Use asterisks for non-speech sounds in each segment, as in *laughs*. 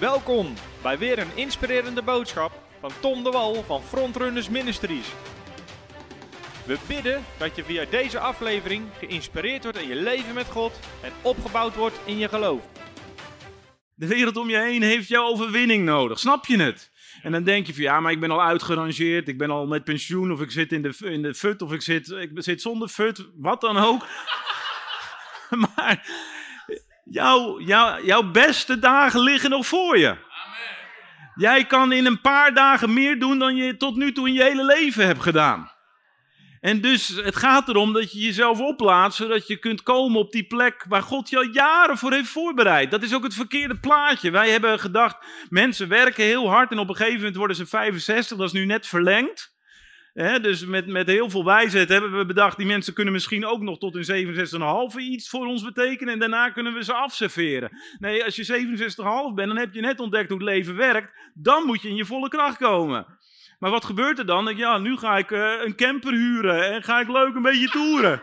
Welkom bij weer een inspirerende boodschap van Tom de Wal van Frontrunners Ministries. We bidden dat je via deze aflevering geïnspireerd wordt in je leven met God en opgebouwd wordt in je geloof. De wereld om je heen heeft jouw overwinning nodig, snap je het? En dan denk je van ja, maar ik ben al uitgerangeerd, ik ben al met pensioen, of ik zit in de, in de fut, of ik zit, ik zit zonder fut, wat dan ook. *laughs* maar jouw, jouw, jouw beste dagen liggen nog voor je. Jij kan in een paar dagen meer doen dan je tot nu toe in je hele leven hebt gedaan. En dus het gaat erom dat je jezelf oplaat, zodat je kunt komen op die plek waar God je al jaren voor heeft voorbereid. Dat is ook het verkeerde plaatje. Wij hebben gedacht, mensen werken heel hard en op een gegeven moment worden ze 65, dat is nu net verlengd. Dus met, met heel veel wijsheid hebben we bedacht, die mensen kunnen misschien ook nog tot hun 67,5 iets voor ons betekenen en daarna kunnen we ze afserveren. Nee, als je 67,5 bent, dan heb je net ontdekt hoe het leven werkt, dan moet je in je volle kracht komen. Maar wat gebeurt er dan? Denk, ja, nu ga ik uh, een camper huren en ga ik leuk een beetje toeren.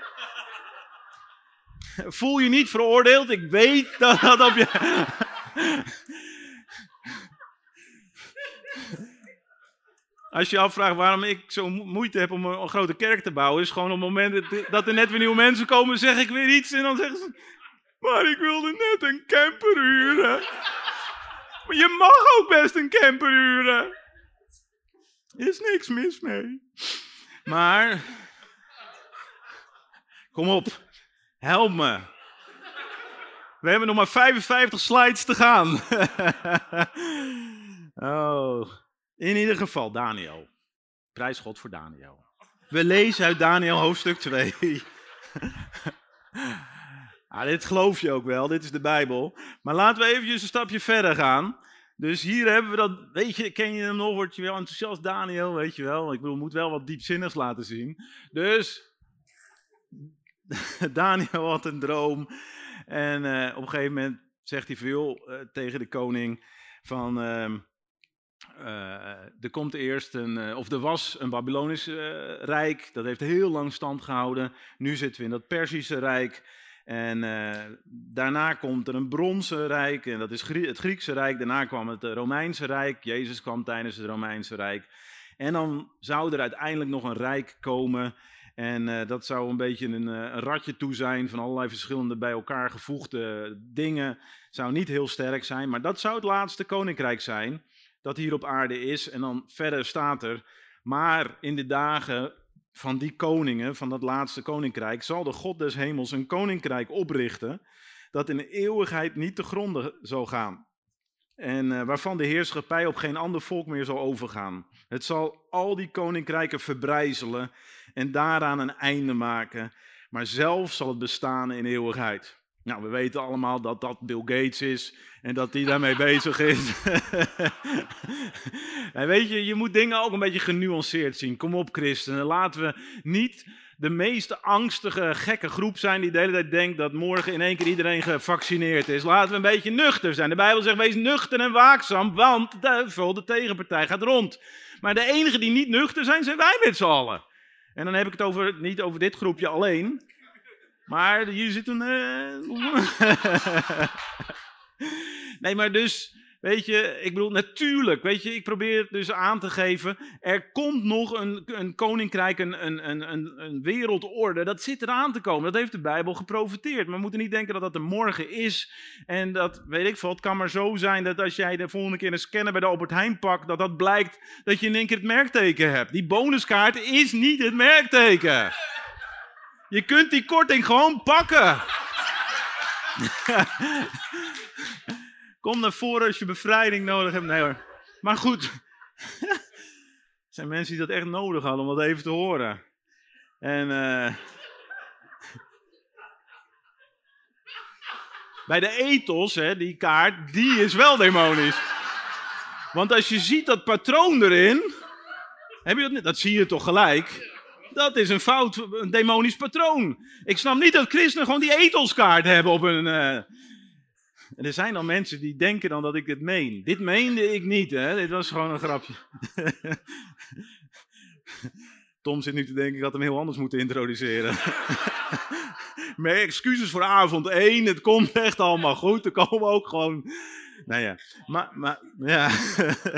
*laughs* Voel je niet veroordeeld? Ik weet dat dat op je. *laughs* Als je afvraagt waarom ik zo moeite heb om een, grote kerk te bouwen, is gewoon op het moment dat er net weer nieuwe mensen komen, zeg ik weer iets en dan zeggen ze: Maar ik wilde net een camper huren. Maar je mag ook best een camper huren. Is niks mis mee. Maar, kom op, help me. We hebben nog maar 55 slides te gaan. *laughs* oh, in ieder geval, Daniel. Prijs God voor Daniel. We lezen uit Daniel hoofdstuk 2. *laughs* ah, dit geloof je ook wel, dit is de Bijbel. Maar laten we eventjes een stapje verder gaan. Dus hier hebben we dat, weet je, ken je hem nog, word je wel enthousiast, Daniel, weet je wel. Ik bedoel, moet wel wat diepzinnigs laten zien. Dus, *laughs* Daniel had een droom. En uh, op een gegeven moment zegt hij veel uh, tegen de koning van... Uh, er komt eerst een, of er was een Babylonisch rijk, dat heeft heel lang stand gehouden. Nu zitten we in dat Perzische rijk. En daarna komt er een bronzen rijk, en dat is het Griekse rijk. Daarna kwam het Romeinse rijk. Jezus kwam tijdens het Romeinse rijk. En dan zou er uiteindelijk nog een rijk komen. En dat zou een beetje een, eh, een, ratje toe zijn van allerlei verschillende bij elkaar gevoegde dingen. Zou niet heel sterk zijn, maar dat zou het laatste koninkrijk zijn dat hier op aarde is. En dan verder staat er, maar in de dagen van die koningen, van dat laatste koninkrijk, zal de God des hemels een koninkrijk oprichten dat in de eeuwigheid niet te gronden zal gaan. En uh, waarvan de heerschappij op geen ander volk meer zal overgaan. Het zal al die koninkrijken verbrijzelen en daaraan een einde maken. Maar zelf zal het bestaan in eeuwigheid. Nou, we weten allemaal dat dat Bill Gates is en dat hij daarmee *laughs* bezig is. *laughs* en weet je, je moet dingen ook een beetje genuanceerd zien. Kom op, christenen. Laten we niet de meest angstige, gekke groep zijn die de hele tijd denkt dat morgen in één keer iedereen gevaccineerd is. Laten we een beetje nuchter zijn. De Bijbel zegt, wees nuchter en waakzaam, want de duivel, de tegenpartij, gaat rond. Maar de enigen die niet nuchter zijn, zijn wij met z'n allen. En dan heb ik het over, niet over dit groepje alleen, maar hier zit een. Nee, maar dus. Weet je, ik bedoel, natuurlijk, weet je, ik probeer dus aan te geven, er komt nog een, een koninkrijk, een, een, een, een wereldorde, dat zit eraan te komen. Dat heeft de Bijbel geprofiteerd. Maar we moeten niet denken dat dat er morgen is. En dat, weet ik veel, het kan maar zo zijn dat als jij de volgende keer een scanner bij de Albert Heijn pakt, dat dat blijkt dat je in één keer het merkteken hebt. Die bonuskaart is niet het merkteken. Je kunt die korting gewoon pakken. Kom naar voren als je bevrijding nodig hebt. Nee hoor. Maar goed. er zijn mensen die dat echt nodig hadden om dat even te horen. En uh... bij de ethos, hè, die kaart, die is wel demonisch. Want als je ziet dat patroon erin, dat, dat zie je toch gelijk. Dat is een fout, een demonisch patroon. Ik snap niet dat christenen gewoon die etelskaart hebben op hun. Uh... En er zijn dan mensen die denken dan dat ik het meen. Dit meende ik niet, hè? Dit was gewoon een grapje. *laughs* Tom zit nu te denken, ik had hem heel anders moeten introduceren. *laughs* maar excuses voor avond 1, het komt echt allemaal goed. Er komen ook gewoon nou ja, maar, maar ja.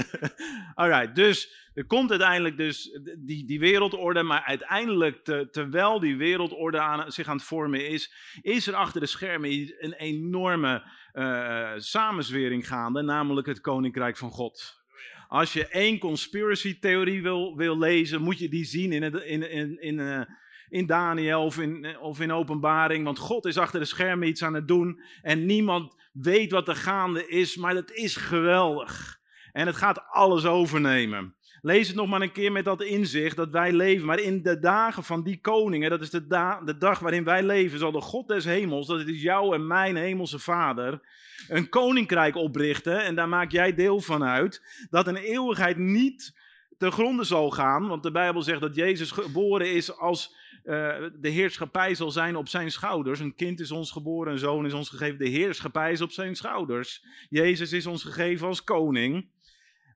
*laughs* Alright, dus er komt uiteindelijk dus die, die wereldorde, maar uiteindelijk, terwijl die wereldorde aan, zich aan het vormen is, is er achter de schermen een enorme uh, samenzwering gaande, namelijk het Koninkrijk van God. Als je één conspiracy theorie wil, wil lezen, moet je die zien in, in, in, in, uh, in Daniel of in, of in openbaring. Want God is achter de schermen iets aan het doen en niemand weet wat er gaande is, maar dat is geweldig. En het gaat alles overnemen. Lees het nog maar een keer met dat inzicht dat wij leven. Maar in de dagen van die koningen, dat is de, de dag waarin wij leven, zal de God des hemels, dat is jouw en mijn hemelse vader, een koninkrijk oprichten. En daar maak jij deel van uit. Dat een eeuwigheid niet te gronden zal gaan. Want de Bijbel zegt dat Jezus geboren is als uh, de heerschappij zal zijn op zijn schouders. Een kind is ons geboren, een zoon is ons gegeven. De heerschappij is op zijn schouders. Jezus is ons gegeven als koning.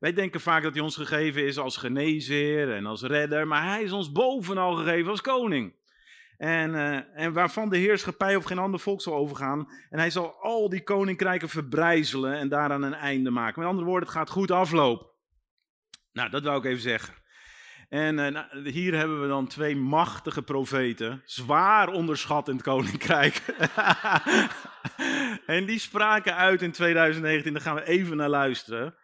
Wij denken vaak dat hij ons gegeven is als genezer en als redder, maar hij is ons bovenal gegeven als koning. En, uh, en waarvan de heerschappij of geen ander volk zal overgaan. En hij zal al die koninkrijken verbrijzelen en daaraan een einde maken. Met andere woorden, het gaat goed aflopen. Nou, dat wou ik even zeggen. En uh, nou, hier hebben we dan twee machtige profeten, zwaar onderschat in het koninkrijk. *laughs* en die spraken uit in 2019, daar gaan we even naar luisteren.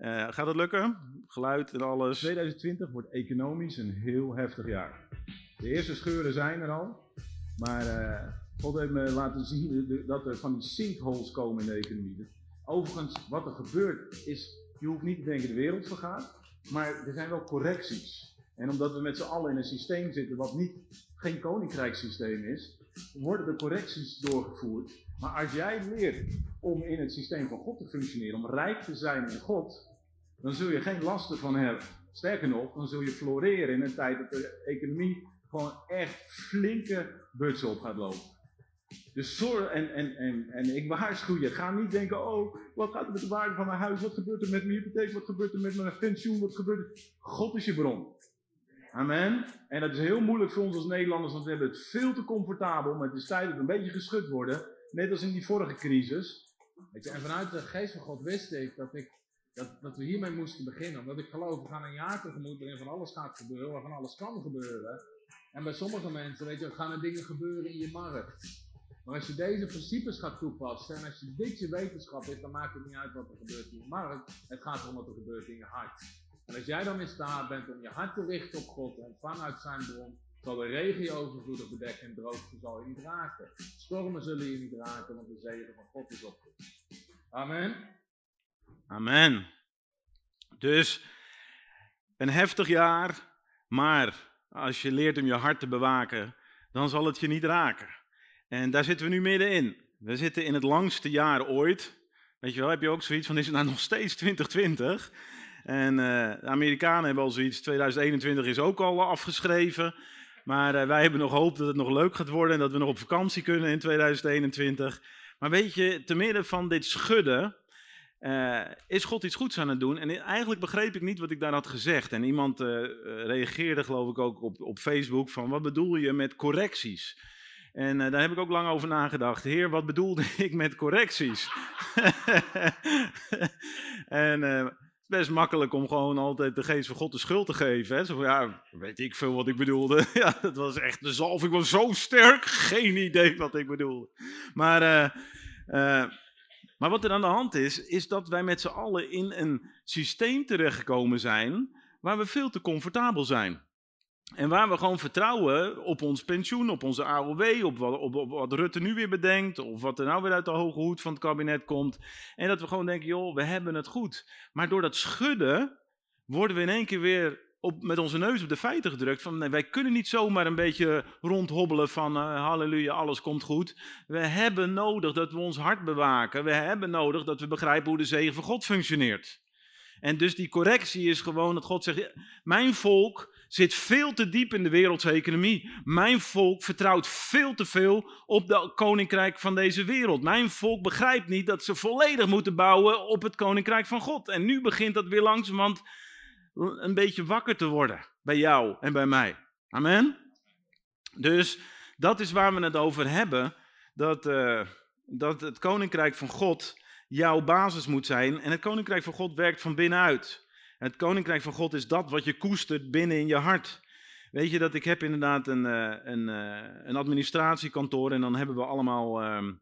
Uh, gaat het lukken? Geluid en alles. 2020 wordt economisch een heel heftig jaar. De eerste scheuren zijn er al. Maar uh, God heeft me laten zien dat er van die sinkholes komen in de economie. Overigens, wat er gebeurt is, je hoeft niet te denken de wereld vergaat. Maar er zijn wel correcties. En omdat we met z'n allen in een systeem zitten wat niet, geen koninkrijkssysteem is, worden de correcties doorgevoerd. Maar als jij leert om in het systeem van God te functioneren, om rijk te zijn in God, dan zul je geen last ervan hebben. Sterker nog, dan zul je floreren in een tijd dat de economie gewoon echt flinke butsen op gaat lopen. Dus zorg, en, en, en, en ik waarschuw je, ga niet denken, oh, wat gaat er met de waarde van mijn huis, wat gebeurt er met mijn hypotheek, wat gebeurt er met mijn pensioen, wat gebeurt er? God is je bron. Amen. En dat is heel moeilijk voor ons als Nederlanders, want we hebben het veel te comfortabel, maar het is tijd dat we een beetje geschud worden, net als in die vorige crisis. en vanuit de geest van God wist ik dat ik dat, dat we hiermee moesten beginnen. Omdat ik geloof, we gaan een jaar tegemoet waarin van alles gaat gebeuren, waarvan alles kan gebeuren. En bij sommige mensen, weet je, gaan er dingen gebeuren in je markt. Maar als je deze principes gaat toepassen en als je dit je wetenschap is, dan maakt het niet uit wat er gebeurt in je markt. Het gaat erom wat er gebeurt in je hart. En als jij dan in staat bent om je hart te richten op God en vanuit zijn bron, zal de regen je overvloedig bedekken en droogte zal je niet raken. Stormen zullen je niet raken, want de zegen van God is op. Amen. Amen. Dus een heftig jaar, maar als je leert om je hart te bewaken, dan zal het je niet raken. En daar zitten we nu middenin. We zitten in het langste jaar ooit. Weet je wel, heb je ook zoiets van, is het nou nog steeds 2020? En uh, de Amerikanen hebben al zoiets, 2021 is ook al afgeschreven. Maar uh, wij hebben nog hoop dat het nog leuk gaat worden en dat we nog op vakantie kunnen in 2021. Maar weet je, te midden van dit schudden, uh, is God iets goeds aan het doen? En eigenlijk begreep ik niet wat ik daar had gezegd. En iemand uh, reageerde, geloof ik, ook op, op Facebook van wat bedoel je met correcties? En daar heb ik ook lang over nagedacht. Heer, wat bedoelde *laughs* ik met correcties? *laughs* en is best makkelijk om gewoon altijd de geest van God de schuld te geven. Hè? Zo van, ja, weet ik veel wat ik bedoelde. *laughs* ja, dat was echt de zalving was zo sterk. Geen idee wat ik bedoelde. Maar... Maar wat er aan de hand is, is dat wij met z'n allen in een systeem terechtgekomen zijn waar we veel te comfortabel zijn. En waar we gewoon vertrouwen op ons pensioen, op onze AOW, op wat, op, wat, Rutte nu weer bedenkt, of wat er nou weer uit de hoge hoed van het kabinet komt. En dat we gewoon denken, joh, we hebben het goed. Maar door dat schudden worden we in één keer weer op, met onze neus op de feiten gedrukt. Van nee, wij kunnen niet zomaar een beetje rondhobbelen van uh, halleluja, alles komt goed. We hebben nodig dat we ons hart bewaken. We hebben nodig dat we begrijpen hoe de zegen van God functioneert. En dus die correctie is gewoon dat God zegt: Mijn volk zit veel te diep in de wereldse economie. Mijn volk vertrouwt veel te veel op de koninkrijk van deze wereld. Mijn volk begrijpt niet dat ze volledig moeten bouwen op het koninkrijk van God. En nu begint dat weer langzamerhand een beetje wakker te worden bij jou en bij mij. Amen? Dus dat is waar we het over hebben. Dat, uh, dat het koninkrijk van God jouw basis moet zijn. En het koninkrijk van God werkt van binnenuit. Het koninkrijk van God is dat wat je koestert binnen in je hart. Weet je dat ik heb inderdaad een, uh, een, uh, een administratiekantoor en dan hebben we allemaal uh,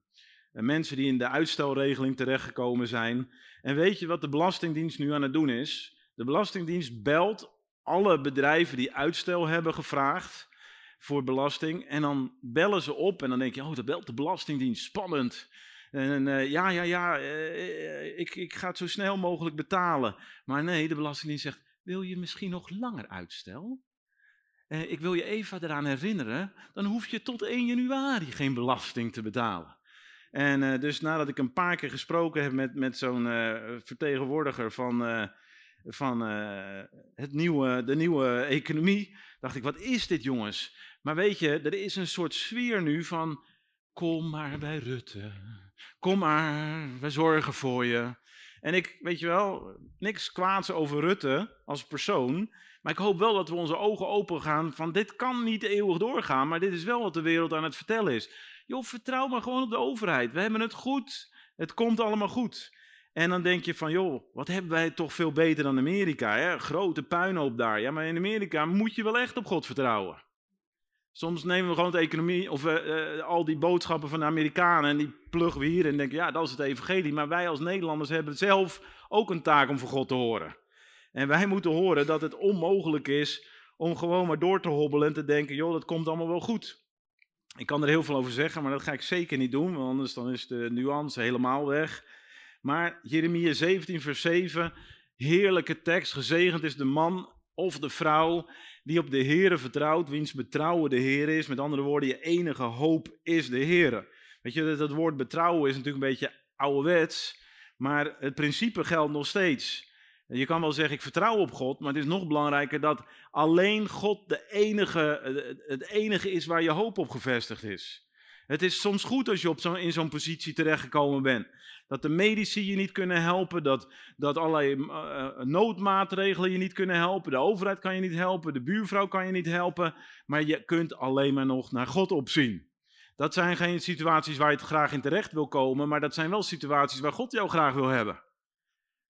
mensen die in de uitstelregeling terechtgekomen zijn. En weet je wat de Belastingdienst nu aan het doen is? De Belastingdienst belt alle bedrijven die uitstel hebben gevraagd voor belasting. En dan bellen ze op en dan denk je, oh, dat belt de Belastingdienst, spannend. En uh, ja, ja, ja, uh, ik, ik ga het zo snel mogelijk betalen. Maar nee, de Belastingdienst zegt, wil je misschien nog langer uitstel? Ik wil je even eraan herinneren, dan hoef je tot 1 januari geen belasting te betalen. En dus nadat ik een paar keer gesproken heb met, met zo'n vertegenwoordiger van, van het nieuwe, de nieuwe economie, dacht ik, wat is dit jongens? Maar weet je, er is een soort sfeer nu van, kom maar bij Rutte. Kom maar, we zorgen voor je. En ik, weet je wel, niks kwaads over Rutte als persoon. Maar ik hoop wel dat we onze ogen open gaan van dit kan niet eeuwig doorgaan, maar dit is wel wat de wereld aan het vertellen is. Joh, vertrouw maar gewoon op de overheid. We hebben het goed. Het komt allemaal goed. En dan denk je van, joh, wat hebben wij toch veel beter dan Amerika? Hè? Grote puinhoop daar. Ja, maar in Amerika moet je wel echt op God vertrouwen. Soms nemen we gewoon de economie, of uh, al die boodschappen van de Amerikanen en die pluggen we hier en denken, ja, dat is het evangelie. Maar wij als Nederlanders hebben zelf ook een taak om voor God te horen. En wij moeten horen dat het onmogelijk is om gewoon maar door te hobbelen en te denken, joh, dat komt allemaal wel goed. Ik kan er heel veel over zeggen, maar dat ga ik zeker niet doen, want anders dan is de nuance helemaal weg. Maar Jeremia 17, vers 7, heerlijke tekst, gezegend is de man of de vrouw die op de Heere vertrouwt, wiens betrouwen de Heer is. Met andere woorden, je enige hoop is de Heere. Weet je, dat, woord betrouwen is natuurlijk een beetje ouderwets, maar het principe geldt nog steeds. Je kan wel zeggen, ik vertrouw op God, maar het is nog belangrijker dat alleen God de enige, het enige is waar je hoop op gevestigd is. Het is soms goed als je op zo, in zo'n positie terechtgekomen bent. Dat de medici je niet kunnen helpen, dat, dat allerlei uh, noodmaatregelen je niet kunnen helpen, de overheid kan je niet helpen, de buurvrouw kan je niet helpen, maar je kunt alleen maar nog naar God opzien. Dat zijn geen situaties waar je het graag in terecht wil komen, maar dat zijn wel situaties waar God jou graag wil hebben.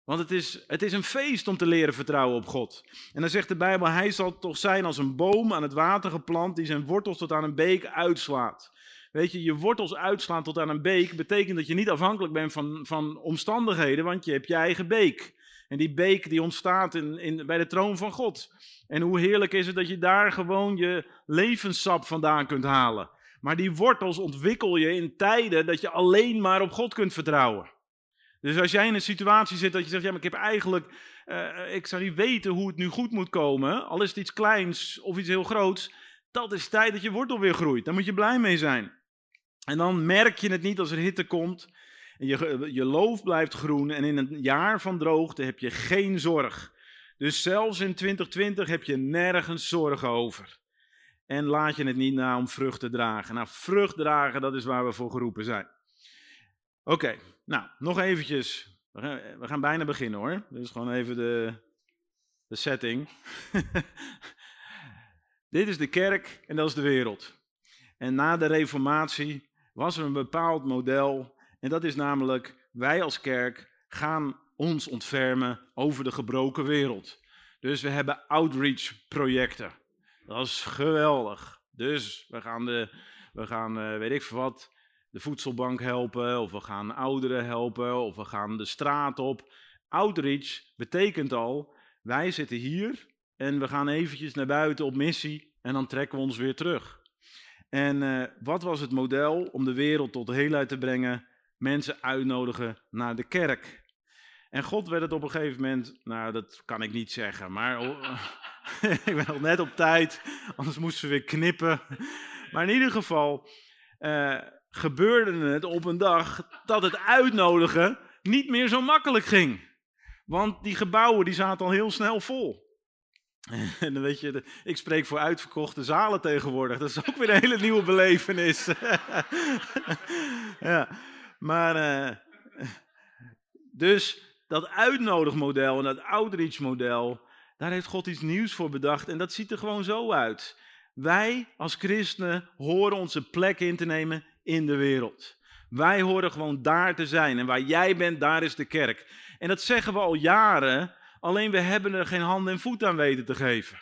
Want het is, het is een feest om te leren vertrouwen op God. En dan zegt de Bijbel, hij zal toch zijn als een boom aan het water geplant die zijn wortels tot aan een beek uitslaat. Weet je, je wortels uitslaan tot aan een beek betekent dat je niet afhankelijk bent van, van omstandigheden, want je hebt je eigen beek. En die beek die ontstaat in, in, bij de troon van God. En hoe heerlijk is het dat je daar gewoon je levenssap vandaan kunt halen. Maar die wortels ontwikkel je in tijden dat je alleen maar op God kunt vertrouwen. Dus als jij in een situatie zit dat je zegt, ja, maar ik heb eigenlijk, uh, ik zou niet weten hoe het nu goed moet komen, al is het iets kleins of iets heel groots, dat is tijd dat je wortel weer groeit. Daar moet je blij mee zijn. En dan merk je het niet als er hitte komt. En je, je loof blijft groen. En in een jaar van droogte heb je geen zorg. Dus zelfs in 2020 heb je nergens zorgen over. En laat je het niet na om vrucht te dragen. Nou, vrucht dragen, dat is waar we voor geroepen zijn. Oké, nou, nog eventjes. We gaan bijna beginnen hoor. Is gewoon even de, de setting. *laughs* Dit is de kerk en dat is de wereld. En na de reformatie was er een bepaald model. En dat is namelijk, wij als kerk gaan ons ontfermen over de gebroken wereld. Dus we hebben outreach projecten. Dat is geweldig. Dus we gaan, de, we gaan uh, weet ik veel wat, de voedselbank helpen, of we gaan ouderen helpen, of we gaan de straat op. Outreach betekent al, wij zitten hier en we gaan eventjes naar buiten op missie en dan trekken we ons weer terug. En uh, wat was het model om de wereld tot de heelheid te brengen? Mensen uitnodigen naar de kerk. En God werd het op een gegeven moment, nou dat kan ik niet zeggen, maar *laughs* ik ben nog net op tijd, anders moesten we weer knippen. Maar in ieder geval uh, gebeurde het op een dag dat het uitnodigen niet meer zo makkelijk ging. Want die gebouwen die zaten al heel snel vol. *laughs* En dan weet je, ik spreek voor uitverkochte zalen tegenwoordig. Dat is ook weer een hele nieuwe belevenis. *laughs* ja, maar uh, dus dat uitnodigmodel en dat outreach-model, daar heeft God iets nieuws voor bedacht. En dat ziet er gewoon zo uit. Wij als christenen horen onze plek in te nemen in de wereld. Wij horen gewoon daar te zijn. En waar jij bent, daar is de kerk. En dat zeggen we al jaren, alleen we hebben er geen hand en voet aan weten te geven.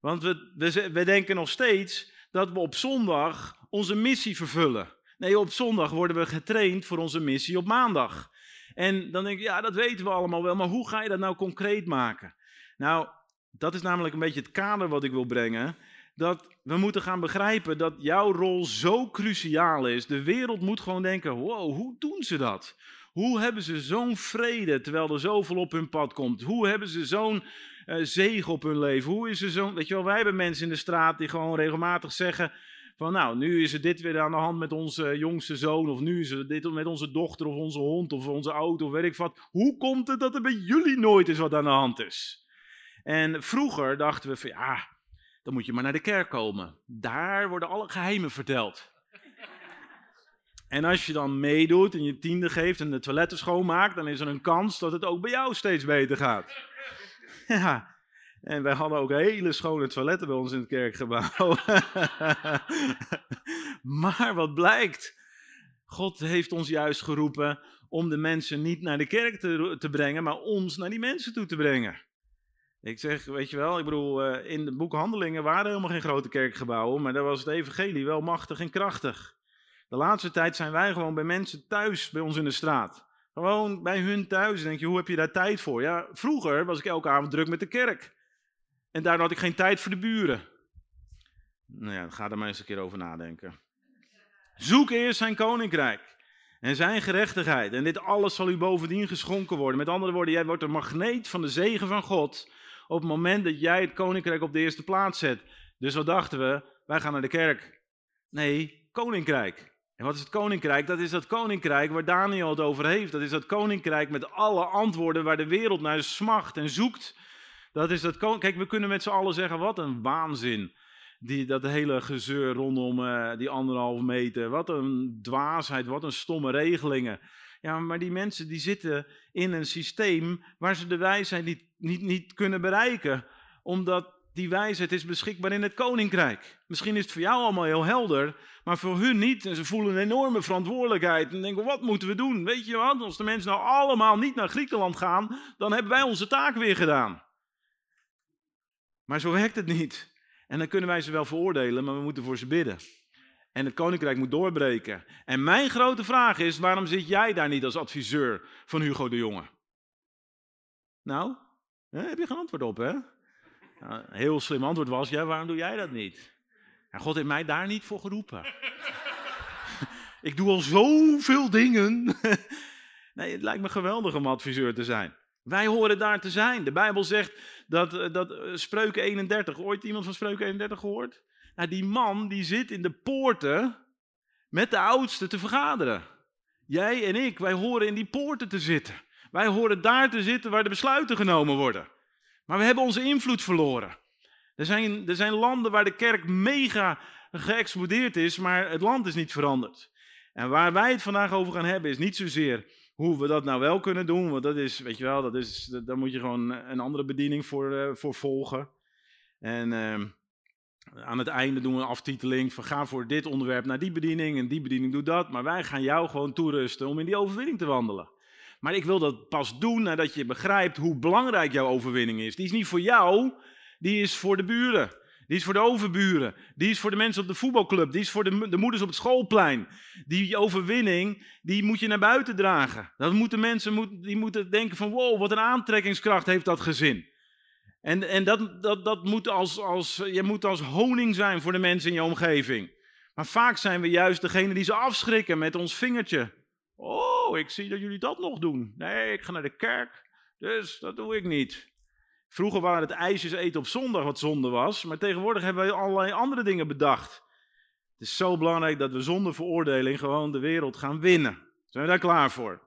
Want we, we, denken nog steeds dat we op zondag onze missie vervullen. Nee, op zondag worden we getraind voor onze missie op maandag. En dan denk ik, ja, dat weten we allemaal wel, maar hoe ga je dat nou concreet maken? Nou, dat is namelijk een beetje het kader wat ik wil brengen. Dat we moeten gaan begrijpen dat jouw rol zo cruciaal is. De wereld moet gewoon denken: wow, hoe doen ze dat? Hoe hebben ze zo'n vrede terwijl er zoveel op hun pad komt? Hoe hebben ze zo'n uh, zegen op hun leven? Hoe is er zo'n. Weet je wel, wij hebben mensen in de straat die gewoon regelmatig zeggen: van nou, nu is er dit weer aan de hand met onze jongste zoon, of nu is er dit met onze dochter, of onze hond, of onze auto, of weet ik wat. Hoe komt het dat er bij jullie nooit eens wat aan de hand is? En vroeger dachten we van ja, dan moet je maar naar de kerk komen. Daar worden alle geheimen verteld. En als je dan meedoet en je tiende geeft en de toiletten schoonmaakt, dan is er een kans dat het ook bij jou steeds beter gaat. *laughs* Ja, en wij hadden ook hele schone toiletten bij ons in het kerkgebouw. *laughs* maar wat blijkt? God heeft ons juist geroepen om de mensen niet naar de kerk te, te brengen, maar ons naar die mensen toe te brengen. Ik zeg, weet je wel, ik bedoel, eh, in de boek Handelingen waren helemaal geen grote kerkgebouwen, maar daar was het evangelie wel machtig en krachtig. De laatste tijd zijn wij gewoon bij mensen thuis, bij ons in de straat. Gewoon bij hun thuis. denk je, hoe heb je daar tijd voor? Ja, vroeger was ik elke avond druk met de kerk. En daardoor had ik geen tijd voor de buren. Nou ja, ga er maar eens een keer over nadenken. Zoek eerst zijn koninkrijk en zijn gerechtigheid. En dit alles zal u bovendien geschonken worden. Met andere woorden, jij wordt een magneet van de zegen van God op het moment dat jij het koninkrijk op de eerste plaats zet. Dus wat dachten we? Wij gaan naar de kerk. Nee, koninkrijk. En wat is het koninkrijk? Dat is dat koninkrijk waar Daniel het over heeft. Dat is dat koninkrijk met alle antwoorden waar de wereld naar smacht en zoekt. Dat is dat Kijk, we kunnen met z'n allen zeggen: wat een waanzin. Die, dat hele gezeur rondom uh, die anderhalve meter. Wat een dwaasheid, wat een stomme regelingen. Ja, maar die mensen die zitten in een systeem waar ze de wijsheid niet, niet, niet kunnen bereiken. Omdat die wijsheid is beschikbaar in het koninkrijk. Misschien is het voor jou allemaal heel helder, maar voor hun niet. En ze voelen een enorme verantwoordelijkheid. En denken, wat moeten we doen? Weet je wat, als de mensen nou allemaal niet naar Griekenland gaan, dan hebben wij onze taak weer gedaan. Maar zo werkt het niet. En dan kunnen wij ze wel veroordelen, maar we moeten voor ze bidden. En het koninkrijk moet doorbreken. En mijn grote vraag is: waarom zit jij daar niet als adviseur van Hugo de Jonge? Nou, heb je geen antwoord op, hè? Een heel slim antwoord was: ja, waarom doe jij dat niet? God heeft mij daar niet voor geroepen. *laughs* Ik doe al zoveel dingen. *laughs* nee, het lijkt me geweldig om adviseur te zijn. Wij horen daar te zijn. De Bijbel zegt dat, eh, dat eh, Spreuken 31, ooit iemand van Spreuken 31 gehoord? Nou, die man die zit in de poorten met de oudsten te vergaderen. Jij en ik, wij horen in die poorten te zitten. Wij horen daar te zitten waar de besluiten genomen worden. Maar we hebben onze invloed verloren. Er zijn, er zijn landen waar de kerk mega geëxplodeerd is, maar het land is niet veranderd. En waar wij het vandaag over gaan hebben is niet zozeer hoe we dat nou wel kunnen doen, want dat is, weet je wel, dat is, daar moet je gewoon een andere bediening voor, uh, voor volgen. En uh, aan het einde doen we een aftiteling van ga voor dit onderwerp naar die bediening en die bediening doet dat. Maar wij gaan jou gewoon toerusten om in die overwinning te wandelen. Maar ik wil dat pas doen nadat je begrijpt hoe belangrijk jouw overwinning is. Die is niet voor jou, die is voor de buren. Die is voor de overburen. Die is voor de mensen op de voetbalclub. Die is voor de, de moeders op het schoolplein. Die overwinning, die moet je naar buiten dragen. Dat moeten mensen die moeten denken van wow, wat een aantrekkingskracht heeft dat gezin. En, en dat, dat, dat moet als, als, je moet als honing zijn voor de mensen in je omgeving. Maar vaak zijn we juist degene die ze afschrikken met ons vingertje. Oh, ik zie dat jullie dat nog doen. Nee, ik ga naar de kerk, dus dat doe ik niet. Vroeger waren het ijsjes eten op zondag wat zonde was, maar tegenwoordig hebben we allerlei andere dingen bedacht. Het is zo belangrijk dat we zonder veroordeling gewoon de wereld gaan winnen. Zijn we daar klaar voor?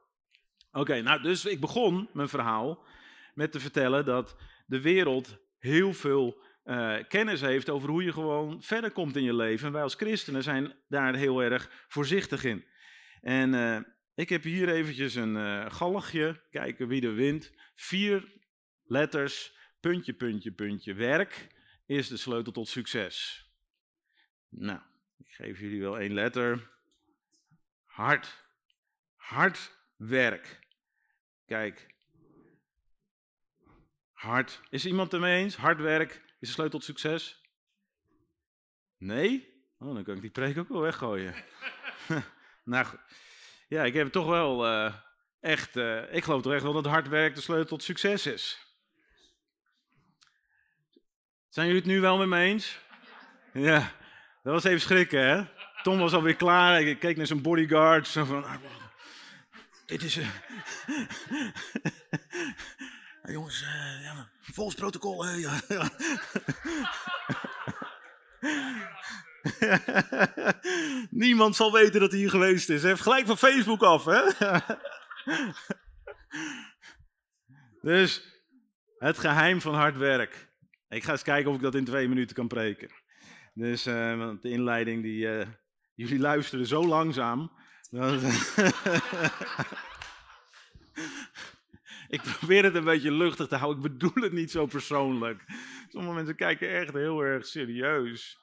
Oké, nou dus ik begon mijn verhaal met te vertellen dat de wereld heel veel uh, kennis heeft over hoe je gewoon verder komt in je leven. En wij als christenen zijn daar heel erg voorzichtig in. En uh, ik heb hier eventjes een uh, galgje, kijken wie er wint. Vier letters, puntje, puntje, puntje, werk is de sleutel tot succes. Nou, ik geef jullie wel één letter. Hard. Hard werk. Kijk. Hard. Is iemand het eens? Hard werk is de sleutel tot succes? Nee? Oh, dan kan ik die preek ook wel weggooien. *laughs* nou, goed. Ja, ik heb toch wel uh, echt, uh, ik geloof toch echt wel dat hard werk de sleutel tot succes is. Zijn jullie het nu wel met me eens? Ja, dat was even schrikken, hè? Tom was alweer klaar. Ik keek naar zijn bodyguard. Zo van, ah, dit is... Uh... *laughs* jongens, uh, ja, volgens protocol. Ja. *laughs* Niemand zal weten dat hij hier geweest is. Hij heeft gelijk van Facebook af, hè? *laughs* dus, het geheim van hard werk. Ik ga eens kijken of ik dat in twee minuten kan preken. Dus uh, de inleiding, die, uh, jullie luisteren zo langzaam. *laughs* Ik probeer het een beetje luchtig te houden. Ik bedoel het niet zo persoonlijk. Sommige mensen kijken echt heel erg serieus.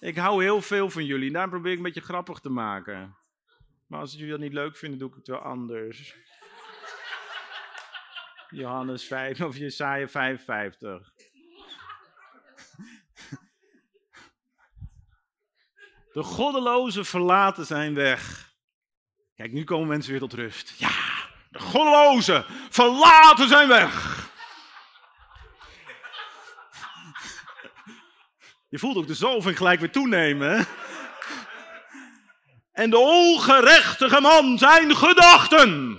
Ik hou heel veel van jullie. Daar probeer ik een beetje grappig te maken. Maar als jullie dat niet leuk vinden, doe ik het wel anders. Johannes 5 of Jesaja 55. De goddelozen verlaten zijn weg. Kijk, nu komen mensen weer tot rust. Ja, de goddelozen verlaten zijn weg. Je voelt ook de zalving gelijk weer toenemen. En de ongerechtige man zijn gedachten.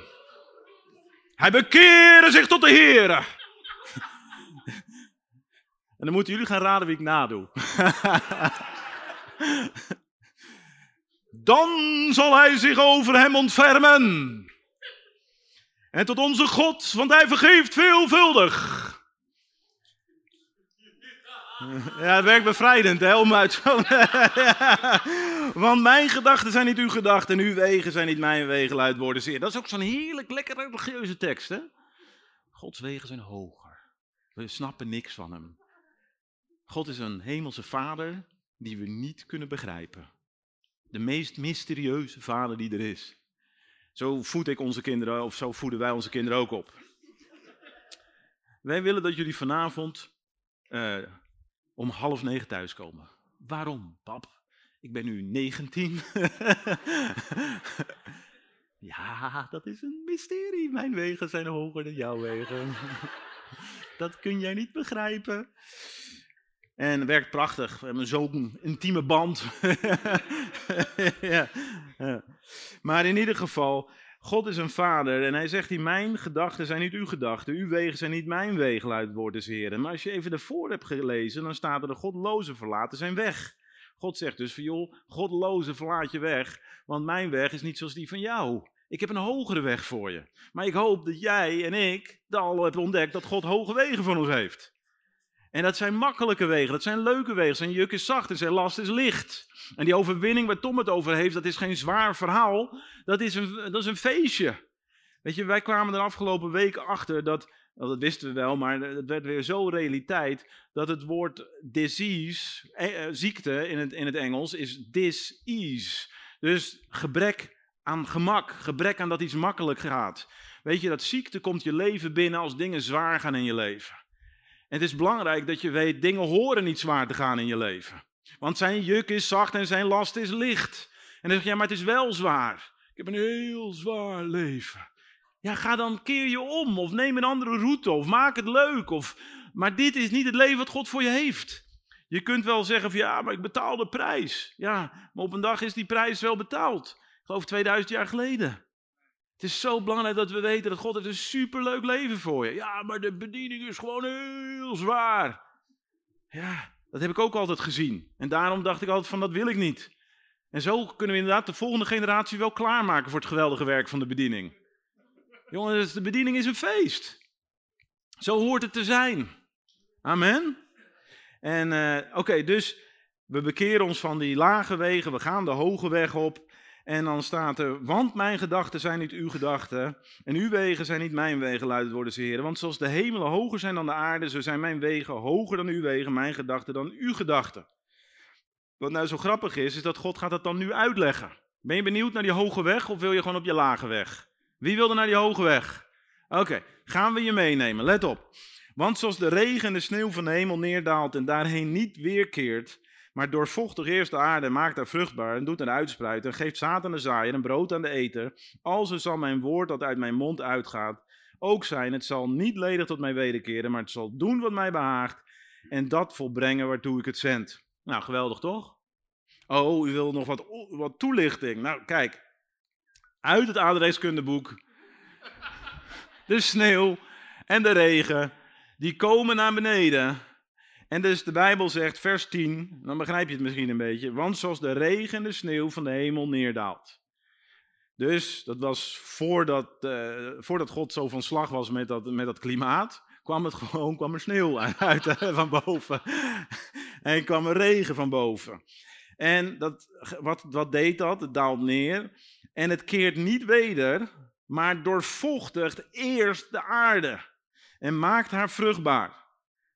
Hij bekeerde zich tot de Heer. En dan moeten jullie gaan raden wie ik nadoe. Dan zal hij zich over hem ontfermen. En tot onze God, want hij vergeeft veelvuldig. *laughs* Ja, het werkt bevrijdend, hè, om uit zo... *laughs* Want mijn gedachten zijn niet uw gedachten en uw wegen zijn niet mijn wegen, luidt woorden zeer. Dat is ook zo'n heerlijk, lekker religieuze tekst, hè. Gods wegen zijn hoger. We snappen niks van hem. God is een hemelse vader die we niet kunnen begrijpen. De meest mysterieuze vader die er is. Zo voed ik onze kinderen, of zo voeden wij onze kinderen ook op. Wij willen dat jullie vanavond uh, om half negen thuiskomen. Waarom, pap? Ik ben nu 19. *laughs* ja, dat is een mysterie. Mijn wegen zijn hoger dan jouw wegen. *laughs* dat kun jij niet begrijpen. En werkt prachtig. We hebben zo'n intieme band. *laughs* ja. Maar in ieder geval, God is een vader en hij zegt, die mijn gedachten zijn niet uw gedachten, uw wegen zijn niet mijn wegen, luidt het woord des Heren. Maar als je even ervoor hebt gelezen, dan staat er de godloze verlaten zijn weg. God zegt dus van joh, godloze verlaat je weg, want mijn weg is niet zoals die van jou. Ik heb een hogere weg voor je. Maar ik hoop dat jij en ik al hebben ontdekt dat God hoge wegen voor ons heeft. En dat zijn makkelijke wegen, dat zijn leuke wegen. Zijn juk is zacht en zijn last is licht. En die overwinning waar Tom het over heeft, dat is geen zwaar verhaal. Dat is een, dat is een feestje. Weet je, wij kwamen er afgelopen week achter dat, nou, dat wisten we wel, maar het werd weer zo realiteit, dat het woord disease, eh, ziekte in het, in het Engels, is dis-ease. Dus gebrek aan gemak, gebrek aan dat iets makkelijk gaat. Weet je, dat ziekte komt je leven binnen als dingen zwaar gaan in je leven. En het is belangrijk dat je weet, dingen horen niet zwaar te gaan in je leven. Want zijn juk is zacht en zijn last is licht. En dan zeg je, maar het is wel zwaar. Ik heb een heel zwaar leven. Ja, ga dan keer je om of neem een andere route of maak het leuk. Of... Maar dit is niet het leven wat God voor je heeft. Je kunt wel zeggen van ja, maar ik betaal de prijs. Ja, maar op een dag is die prijs wel betaald. Ik geloof 2000 jaar geleden. Het is zo belangrijk dat we weten dat God heeft een superleuk leven voor je. Ja, maar de bediening is gewoon heel zwaar. Ja, dat heb ik ook altijd gezien. En daarom dacht ik altijd van dat wil ik niet. En zo kunnen we inderdaad de volgende generatie wel klaarmaken voor het geweldige werk van de bediening. Jongens, de bediening is een feest. Zo hoort het te zijn. Amen. En uh, oké, dus we bekeren ons van die lage wegen, we gaan de hoge weg op. En dan staat er, want mijn gedachten zijn niet uw gedachten en uw wegen zijn niet mijn wegen, luidt worden ze heren. Want zoals de hemelen hoger zijn dan de aarde, zo zijn mijn wegen hoger dan uw wegen, mijn gedachten dan uw gedachten. Wat nou zo grappig is, is dat God gaat dat dan nu uitleggen. Ben je benieuwd naar die hoge weg of wil je gewoon op je lage weg? Wie wil er naar die hoge weg? Oké, gaan we je meenemen. Let op. Want zoals de regen en de sneeuw van de hemel neerdaalt en daarheen niet weerkeert, maar doorvochtig eerst de aarde maakt haar vruchtbaar en doet haar uitspruiten en geeft zaad aan de zaaier en brood aan de eter, alzo zal mijn woord dat uit mijn mond uitgaat ook zijn. Het zal niet ledig tot mij wederkeren, maar het zal doen wat mij behaagt en dat volbrengen waartoe ik het zend. Nou, geweldig toch? Oh, u wil nog wat, wat toelichting. Nou, kijk. Uit het aardrijkskundeboek. De sneeuw en de regen, die komen naar beneden. En dus de Bijbel zegt, vers 10, dan begrijp je het misschien een beetje. Want zoals de regen en de sneeuw van de hemel neerdaalt. Dus dat was voordat, uh, voordat God zo van slag was met dat, met dat klimaat kwam het *laughs* gewoon, kwam er sneeuw uit van boven. *laughs* en kwam er regen van boven. En dat, wat, wat deed dat? Het daalt neer. En het keert niet weder, maar doorvochtigt eerst de aarde. En maakt haar vruchtbaar.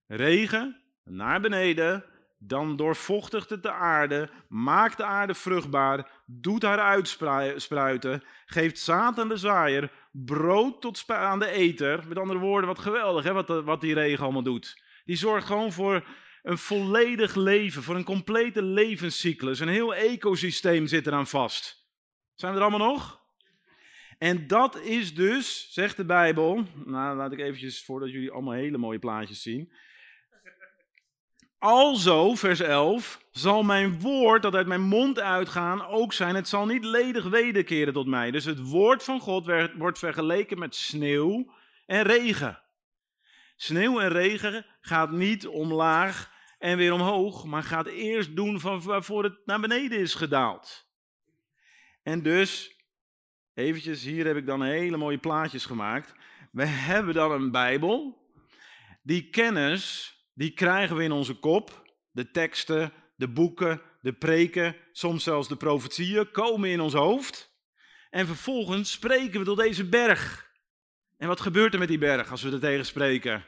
Regen naar beneden, dan doorvochtigt het de aarde, maakt de aarde vruchtbaar, doet haar uitspruiten, geeft zaad aan de zaaier, brood tot aan de eter. Met andere woorden, wat geweldig hè, wat, wat die regen allemaal doet. Die zorgt gewoon voor een volledig leven, voor een complete levenscyclus. Een heel ecosysteem zit eraan vast. Zijn er allemaal nog? En dat is dus, zegt de Bijbel, nou laat ik eventjes voordat jullie allemaal hele mooie plaatjes zien. Alzo, vers 11, zal mijn woord dat uit mijn mond uitgaan ook zijn. Het zal niet ledig wederkeren tot mij. Dus het woord van God wordt vergeleken met sneeuw en regen. Sneeuw en regen gaat niet omlaag en weer omhoog, maar gaat eerst doen van waarvoor het naar beneden is gedaald. En dus, eventjes, hier heb ik dan hele mooie plaatjes gemaakt. We hebben dan een Bijbel. Die kennis die krijgen we in onze kop. De teksten, de boeken, de preken, soms zelfs de profetieën komen in ons hoofd. En vervolgens spreken we tot deze berg. En wat gebeurt er met die berg als we er tegen spreken?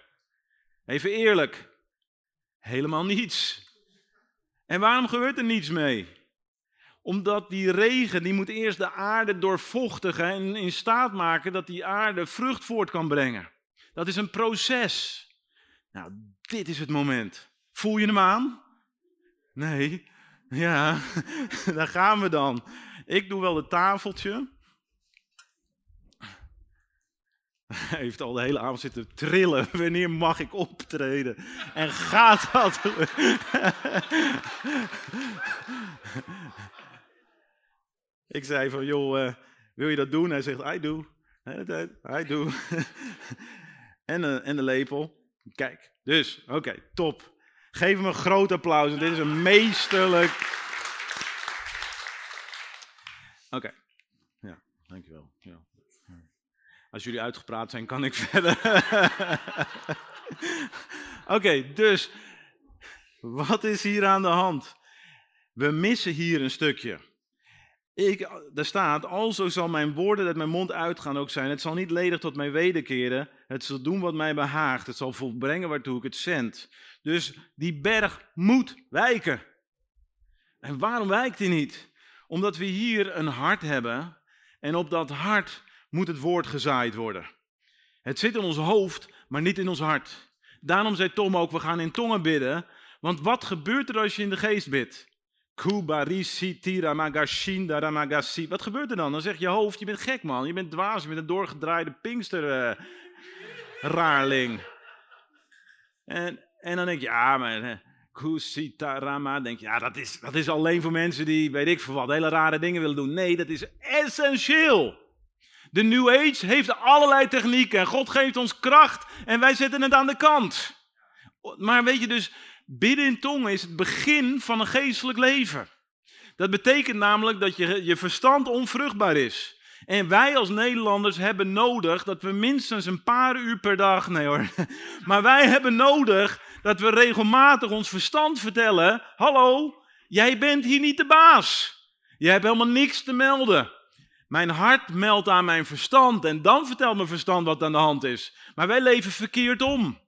Even eerlijk. Helemaal niets. En waarom gebeurt er niets mee? Omdat die regen, die moet eerst de aarde doorvochtigen en in staat maken dat die aarde vrucht voort kan brengen. Dat is een proces. Nou, dit is het moment. Voel je hem aan? Nee. Ja, *laughs* daar gaan we dan. Ik doe wel het tafeltje. Hij heeft al de hele avond zitten trillen. *laughs* Wanneer mag ik optreden? En gaat dat? *laughs* ik zei van, joh, uh, wil je dat doen? Hij zegt, I do. I do. en, uh, en de lepel. Kijk, dus, oké, top. Geef hem een groot applaus. Dit is een meesterlijk. Oké, ja, dankjewel. Ja. Als jullie uitgepraat zijn, kan ik *laughs* verder. oké, dus wat is hier aan de hand? We missen hier een stukje. Ik, er staat, alzo zal mijn woorden uit mijn mond uitgaan ook zijn. Het zal niet ledig tot mij wederkeren. Het zal doen wat mij behaagt. Het zal volbrengen waartoe ik het zend. Dus die berg moet wijken. En waarom wijkt hij niet? Omdat we hier een hart hebben. En op dat hart moet het woord gezaaid worden. Het zit in ons hoofd, maar niet in ons hart. Daarom zei Tom ook, we gaan in tongen bidden. Want wat gebeurt er als je in de geest bidt? Wat gebeurt er dan? Dan zegt je hoofd, je bent gek man, je bent dwaas, je bent een doorgedraaide pinkster uh, raarling. En, en dan denk je, ja maar Kusitarama, denk je, ja dat is, dat is alleen voor mensen die, weet ik veel wat, hele rare dingen willen doen. Nee, dat is essentieel. De New Age heeft allerlei technieken en God geeft ons kracht en wij zetten het aan de kant. Maar weet je dus, Bidden in tongen is het begin van een geestelijk leven. Dat betekent namelijk dat je, je verstand onvruchtbaar is. En wij als Nederlanders hebben nodig dat we minstens een paar uur per dag, nee hoor, *laughs* maar wij hebben nodig dat we regelmatig ons verstand vertellen: Hallo, jij bent hier niet de baas. Jij hebt helemaal niks te melden. Mijn hart meldt aan mijn verstand en dan vertelt mijn verstand wat aan de hand is. Maar wij leven verkeerd om.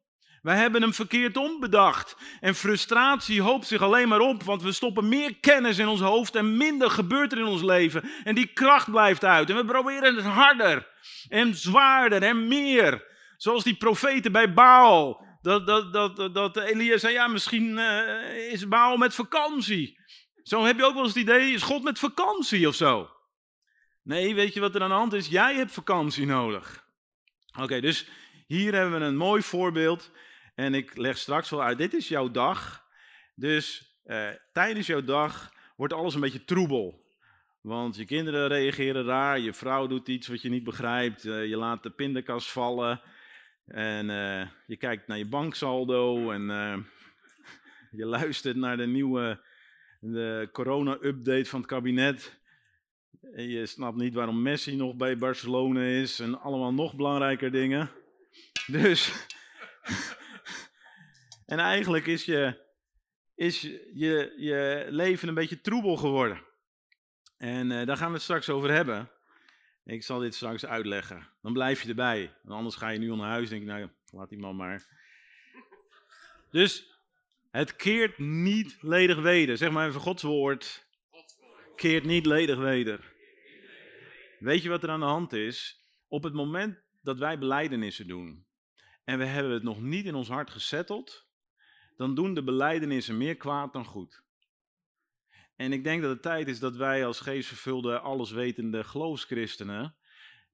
Wij hebben hem verkeerd ombedacht. En frustratie hoopt zich alleen maar op, want we stoppen meer kennis in ons hoofd en minder gebeurt er in ons leven. En die kracht blijft uit. En we proberen het harder en zwaarder en meer. Zoals die profeten bij Baal. Dat, dat, dat, dat Elia zei, ja, misschien uh, is Baal met vakantie. Zo heb je ook wel eens het idee, is God met vakantie of zo? Nee, weet je wat er aan de hand is? Jij hebt vakantie nodig. Oké, dus hier hebben we een mooi voorbeeld. En ik leg straks wel uit, dit is jouw dag. Dus eh, tijdens jouw dag wordt alles een beetje troebel. Want je kinderen reageren raar, je vrouw doet iets wat je niet begrijpt, uh, je laat de pindakaas vallen en uh, je kijkt naar je banksaldo en *laughs* je luistert naar de nieuwe corona-update van het kabinet. En je snapt niet waarom Messi nog bij Barcelona is en allemaal nog belangrijker dingen. Dus *laughs* en eigenlijk is je, is je, je leven een beetje troebel geworden. En uh, daar gaan we het straks over hebben. Ik zal dit straks uitleggen. Dan blijf je erbij. Anders ga je nu naar huis en denk nou, laat die man maar. Dus het keert niet ledig weder. Zeg maar even Gods woord. Keert niet ledig weder. Weet je wat er aan de hand is? Op het moment dat wij beleidenissen doen en we hebben het nog niet in ons hart gesetteld, dan doen de beleidenissen meer kwaad dan goed. En ik denk dat het tijd is dat wij als geestvervulde, alleswetende geloofschristenen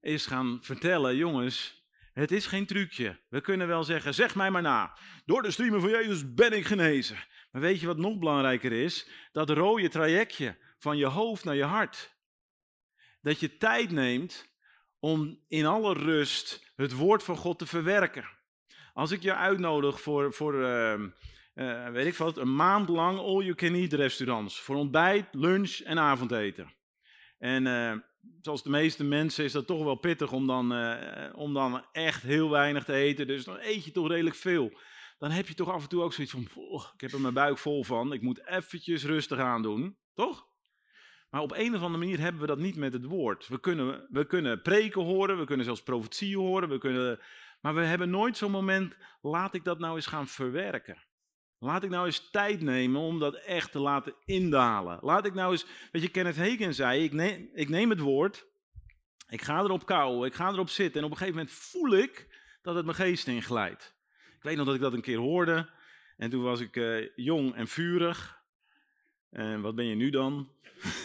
eens gaan vertellen, jongens, het is geen trucje. We kunnen wel zeggen, zeg mij maar na, door de streamen van Jezus ben ik genezen. Maar weet je wat nog belangrijker is? Dat rode trajectje van je hoofd naar je hart. Dat je tijd neemt om in alle rust het woord van God te verwerken. Als ik je uitnodig voor, voor uh, uh, weet ik wat, een maand lang all-you-can-eat restaurants. Voor ontbijt, lunch en avondeten. En uh, zoals de meeste mensen is dat toch wel pittig om dan, om dan echt heel weinig te eten. Dus dan eet je toch redelijk veel. Dan heb je toch af en toe ook zoiets van, ik heb er mijn buik vol van. Ik moet eventjes rustig aan doen. Toch? Maar op een of andere manier hebben we dat niet met het woord. We kunnen, we kunnen preken horen, we kunnen zelfs profetieën horen, we kunnen, maar we hebben nooit zo'n moment, laat ik dat nou eens gaan verwerken. Laat ik nou eens tijd nemen om dat echt te laten indalen. Laat ik nou eens, weet je, Kenneth Hagen zei, ik neem, ik neem het woord, ik ga erop kouwen, ik ga erop zitten en op een gegeven moment voel ik dat het mijn geest inglijdt. Ik weet nog dat ik dat een keer hoorde en toen was ik uh, jong en vurig. En wat ben je nu dan?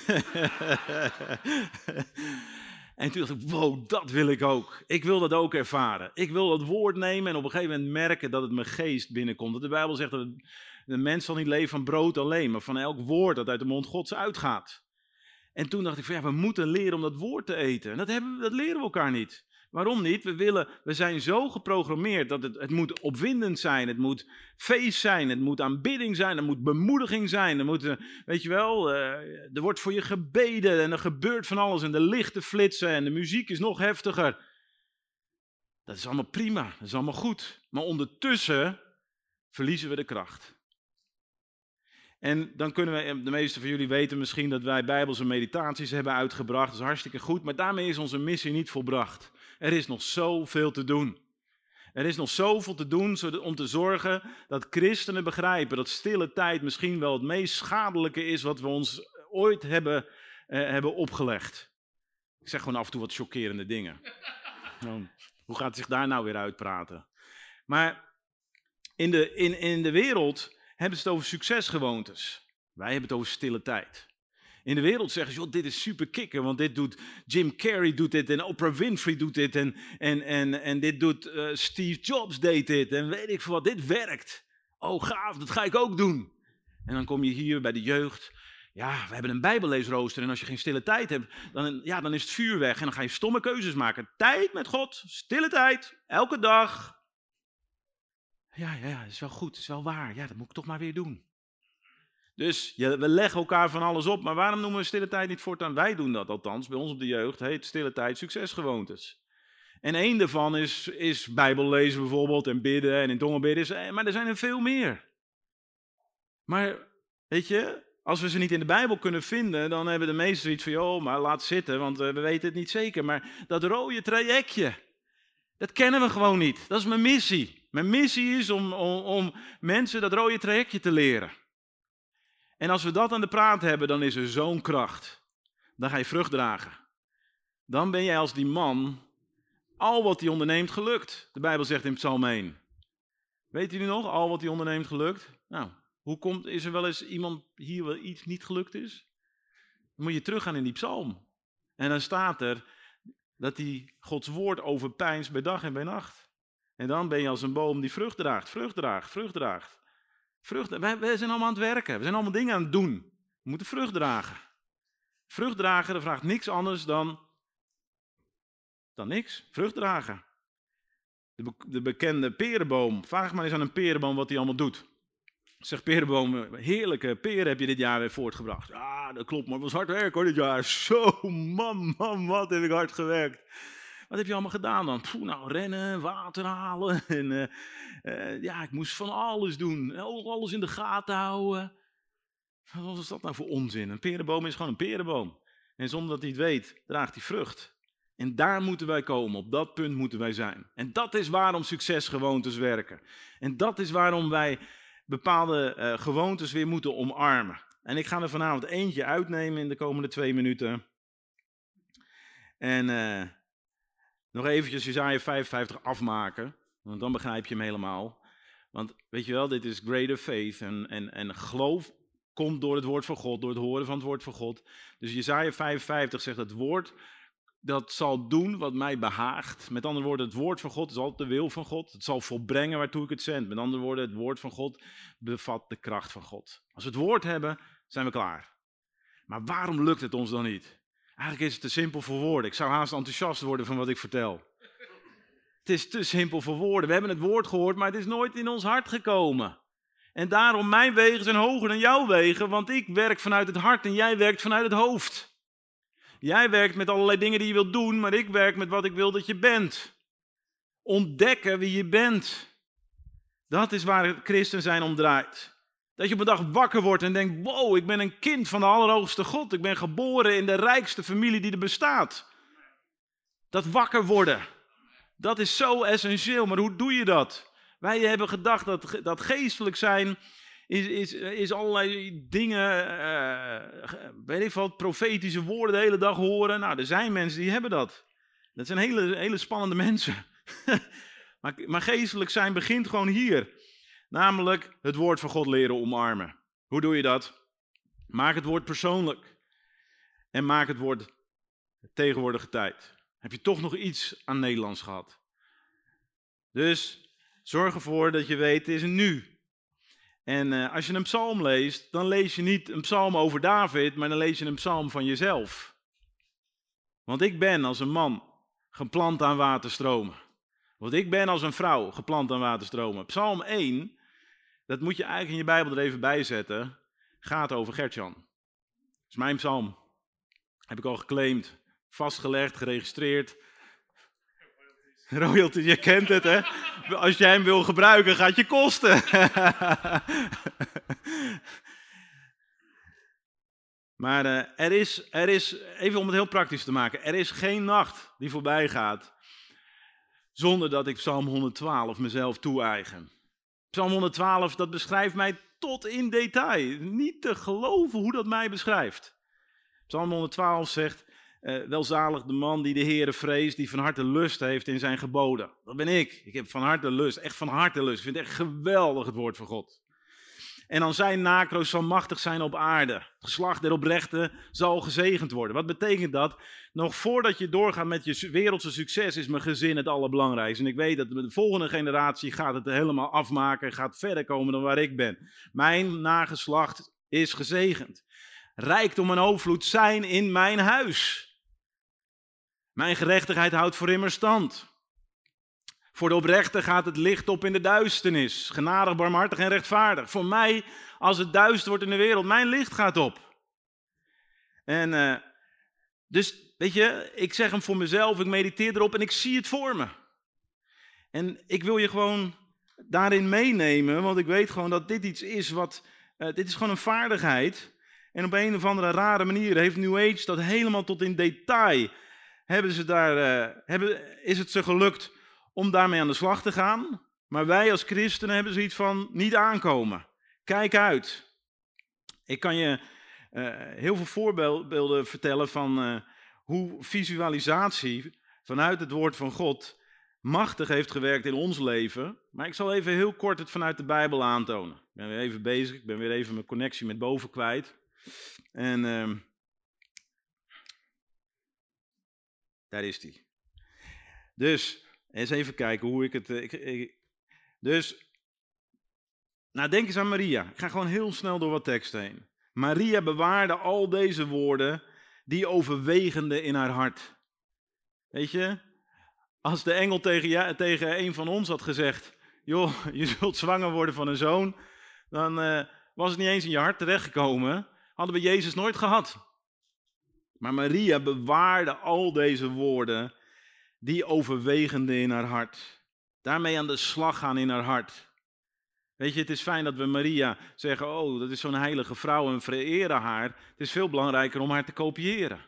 *laughs* en toen dacht ik, wow, dat wil ik ook. Ik wil dat ook ervaren. Ik wil dat woord nemen en op een gegeven moment merken dat het mijn geest binnenkomt. De Bijbel zegt dat de mens zal niet leven van brood alleen, maar van elk woord dat uit de mond Gods uitgaat. En toen dacht ik van ja, we moeten leren om dat woord te eten. En dat, hebben, dat leren we elkaar niet. Waarom niet? We, willen, we zijn zo geprogrammeerd dat het, het moet opwindend zijn, het moet feest zijn, het moet aanbidding zijn, er moet bemoediging zijn, er, moet, eh, weet je wel, uh, er wordt voor je gebeden en er gebeurt van alles en de lichten flitsen en de muziek is nog heftiger. Dat is allemaal prima, dat is allemaal goed. Maar ondertussen verliezen we de kracht. En dan kunnen we, de meeste van jullie weten misschien dat wij bijbelse meditaties hebben uitgebracht. Dat is hartstikke goed, maar daarmee is onze missie niet volbracht. Er is nog zoveel te doen. Er is nog zoveel te doen om te zorgen dat christenen begrijpen dat stille tijd misschien wel het meest schadelijke is wat we ons ooit hebben, eh, hebben opgelegd. Ik zeg gewoon af en toe wat chockerende dingen. *laughs* Nou, hoe gaat het zich daar nou weer uitpraten? Maar in de, in, in de wereld hebben ze het over succesgewoontes. Wij hebben het over stille tijd. In de wereld zeggen ze, joh, dit is super kikker, want dit doet Jim Carrey doet dit en Oprah Winfrey doet dit en, en, en, en dit doet uh, Steve Jobs deed dit en weet ik veel wat, dit werkt. Oh gaaf, dat ga ik ook doen. En dan kom je hier bij de jeugd, ja, we hebben een bijbelleesrooster en als je geen stille tijd hebt, dan, ja, dan is het vuur weg en dan ga je stomme keuzes maken. Tijd met God, stille tijd, elke dag. Ja, ja, ja, is wel goed, is wel waar. Ja, dat moet ik toch maar weer doen. Dus ja, we leggen elkaar van alles op, maar waarom noemen we stille tijd niet voortaan? Wij doen dat althans, bij ons op de jeugd heet stille tijd succesgewoontes. En één daarvan is, is Bijbel lezen bijvoorbeeld en bidden en in tongen bidden, maar er zijn er veel meer. Maar weet je, als we ze niet in de Bijbel kunnen vinden, dan hebben de meesten iets van, joh, maar laat zitten, want we weten het niet zeker. Maar dat rode trajectje, dat kennen we gewoon niet. Dat is mijn missie. Mijn missie is om, om, om mensen dat rode trajectje te leren. En als we dat aan de praat hebben, dan is er zo'n kracht. Dan ga je vrucht dragen. Dan ben jij als die man al wat hij onderneemt gelukt. De Bijbel zegt in Psalm 1. Weet u nog, al wat hij onderneemt gelukt? Nou, hoe komt, is er wel eens iemand hier wel iets niet gelukt is? Dan moet je teruggaan in die psalm. En dan staat er dat hij Gods woord overpijnst bij dag en bij nacht. En dan ben je als een boom die vrucht draagt, vrucht draagt, vrucht draagt. Vrucht, wij, wij zijn allemaal aan het werken, we zijn allemaal dingen aan het doen. We moeten vrucht dragen. Vrucht dragen, dat vraagt niks anders dan, dan niks. Vrucht dragen. De, de bekende perenboom. Vraag maar eens aan een perenboom wat hij allemaal doet. Zeg perenboom, heerlijke peren heb je dit jaar weer voortgebracht. Ja, dat klopt, maar het was hard werk hoor dit jaar. Zo, man, man, wat heb ik hard gewerkt. Wat heb je allemaal gedaan dan? Poeh, nou, rennen, water halen. *laughs* En, eh, eh, ja, ik moest van alles doen. Al- Alles in de gaten houden. Wat is dat nou voor onzin? Een perenboom is gewoon een perenboom. En zonder dat hij het weet, draagt hij vrucht. En daar moeten wij komen, op dat punt moeten wij zijn. En dat is waarom succesgewoontes werken. En dat is waarom wij bepaalde eh, gewoontes weer moeten omarmen. En ik ga er vanavond eentje uitnemen in de komende twee minuten. En nog eventjes Jezaja 55 afmaken, want dan begrijp je hem helemaal. Want weet je wel, dit is greater faith en, en, en geloof komt door het woord van God, door het horen van het woord van God. Dus Jezaja 55 zegt het woord dat zal doen wat mij behaagt. Met andere woorden, het woord van God is altijd de wil van God. Het zal volbrengen waartoe ik het zend. Met andere woorden, het woord van God bevat de kracht van God. Als we het woord hebben, zijn we klaar. Maar waarom lukt het ons dan niet? Eigenlijk is het te simpel voor woorden. Ik zou haast enthousiast worden van wat ik vertel. Het is te simpel voor woorden. We hebben het woord gehoord, maar het is nooit in ons hart gekomen. En daarom, mijn wegen zijn hoger dan jouw wegen, want ik werk vanuit het hart en jij werkt vanuit het hoofd. Jij werkt met allerlei dingen die je wilt doen, maar ik werk met wat ik wil dat je bent. Ontdekken wie je bent. Dat is waar het christen zijn om draait. Dat je op een dag wakker wordt en denkt: wow, ik ben een kind van de Allerhoogste God. Ik ben geboren in de rijkste familie die er bestaat. Dat wakker worden, dat is zo essentieel. Maar hoe doe je dat? Wij hebben gedacht dat, dat geestelijk zijn is, is, is allerlei dingen, eh, weet ik wat, profetische woorden de hele dag horen. Nou, er zijn mensen die hebben dat. Dat zijn hele, hele spannende *laughs* mensen. maar, maar geestelijk zijn begint gewoon hier. Namelijk het woord van God leren omarmen. Hoe doe je dat? Maak het woord persoonlijk. En maak het woord tegenwoordige tijd. Heb je toch nog iets aan Nederlands gehad? Dus zorg ervoor dat je weet, het is een nu. En uh, als je een psalm leest, dan lees je niet een psalm over David, maar dan lees je een psalm van jezelf. Want ik ben als een man geplant aan waterstromen. Want ik ben als een vrouw geplant aan waterstromen. Psalm 1, dat moet je eigenlijk in je Bijbel er even bij zetten, gaat over Gertjan. Dat is mijn psalm. Heb ik al geclaimd, vastgelegd, geregistreerd. Royalty, je kent het hè. Als jij hem wil gebruiken, gaat je kosten. *laughs* maar uh, er, is, er is, even om het heel praktisch te maken, er is geen nacht die voorbij gaat zonder dat ik Psalm 112 mezelf toe-eigen. Psalm 112, dat beschrijft mij tot in detail. Niet te geloven hoe dat mij beschrijft. Psalm 112 zegt, uh, welzalig de man die de Heere vreest, die van harte lust heeft in zijn geboden. Dat ben ik. Ik heb van harte lust, echt van harte lust. Ik vind het echt geweldig het woord van God. En dan zijn nakroos zal machtig zijn op aarde. Het geslacht der oprechten zal gezegend worden. Wat betekent dat? Nog voordat je doorgaat met je wereldse succes is mijn gezin het allerbelangrijkste. En ik weet dat de volgende generatie gaat het helemaal afmaken, gaat verder komen dan waar ik ben. Mijn nageslacht is gezegend. Rijkdom en overvloed zijn in mijn huis. Mijn gerechtigheid houdt voor immer stand. Voor de oprechte gaat het licht op in de duisternis. Genadig, barmhartig en rechtvaardig. Voor mij, als het duister wordt in de wereld, mijn licht gaat op. En uh, dus, weet je, ik zeg hem voor mezelf, ik mediteer erop en ik zie het voor me. En ik wil je gewoon daarin meenemen, want ik weet gewoon dat dit iets is wat, uh, dit is gewoon een vaardigheid. En op een of andere rare manier heeft New Age dat helemaal tot in detail hebben ze daar, uh, hebben, is het ze gelukt om daarmee aan de slag te gaan. Maar wij als christenen hebben zoiets van niet aankomen. Kijk uit. Ik kan je uh, heel veel voorbeelden vertellen van uh, hoe visualisatie vanuit het woord van God machtig heeft gewerkt in ons leven. Maar ik zal even heel kort het vanuit de Bijbel aantonen. Ik ben weer even bezig, ik ben weer even mijn connectie met boven kwijt. En uh, daar is die. Dus, eens even kijken hoe ik het. Ik, dus, nou denk eens aan Maria. Ik ga gewoon heel snel door wat tekst heen. Maria bewaarde al deze woorden, die overwegende in haar hart. Weet je, als de engel tegen, tegen een van ons had gezegd: Joh, *laughs* je zult zwanger worden van een zoon, dan uh, was het niet eens in je hart terechtgekomen. Hadden we Jezus nooit gehad. Maar Maria bewaarde al deze woorden, die overwegende in haar hart. Daarmee aan de slag gaan in haar hart. Weet je, het is fijn dat we Maria zeggen, oh, dat is zo'n heilige vrouw en vereren haar. Het is veel belangrijker om haar te kopiëren.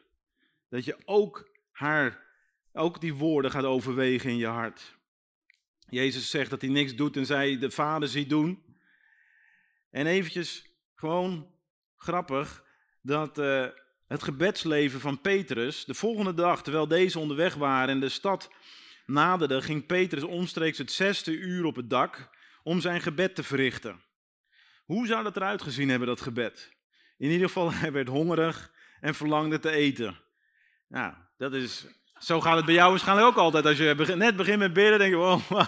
Dat je ook haar, ook die woorden gaat overwegen in je hart. Jezus zegt dat hij niks doet en zij de Vader ziet doen. En eventjes, gewoon grappig, dat uh, het gebedsleven van Petrus, de volgende dag, terwijl deze onderweg waren en de stad naderde, ging Petrus omstreeks het zesde uur op het dak om zijn gebed te verrichten. Hoe zou dat eruit gezien hebben, dat gebed? In ieder geval, *laughs* hij werd hongerig en verlangde te eten. Nou, dat is, zo gaat het bij jou waarschijnlijk ook altijd. Als je net begint met bidden, denk je, oh, *laughs*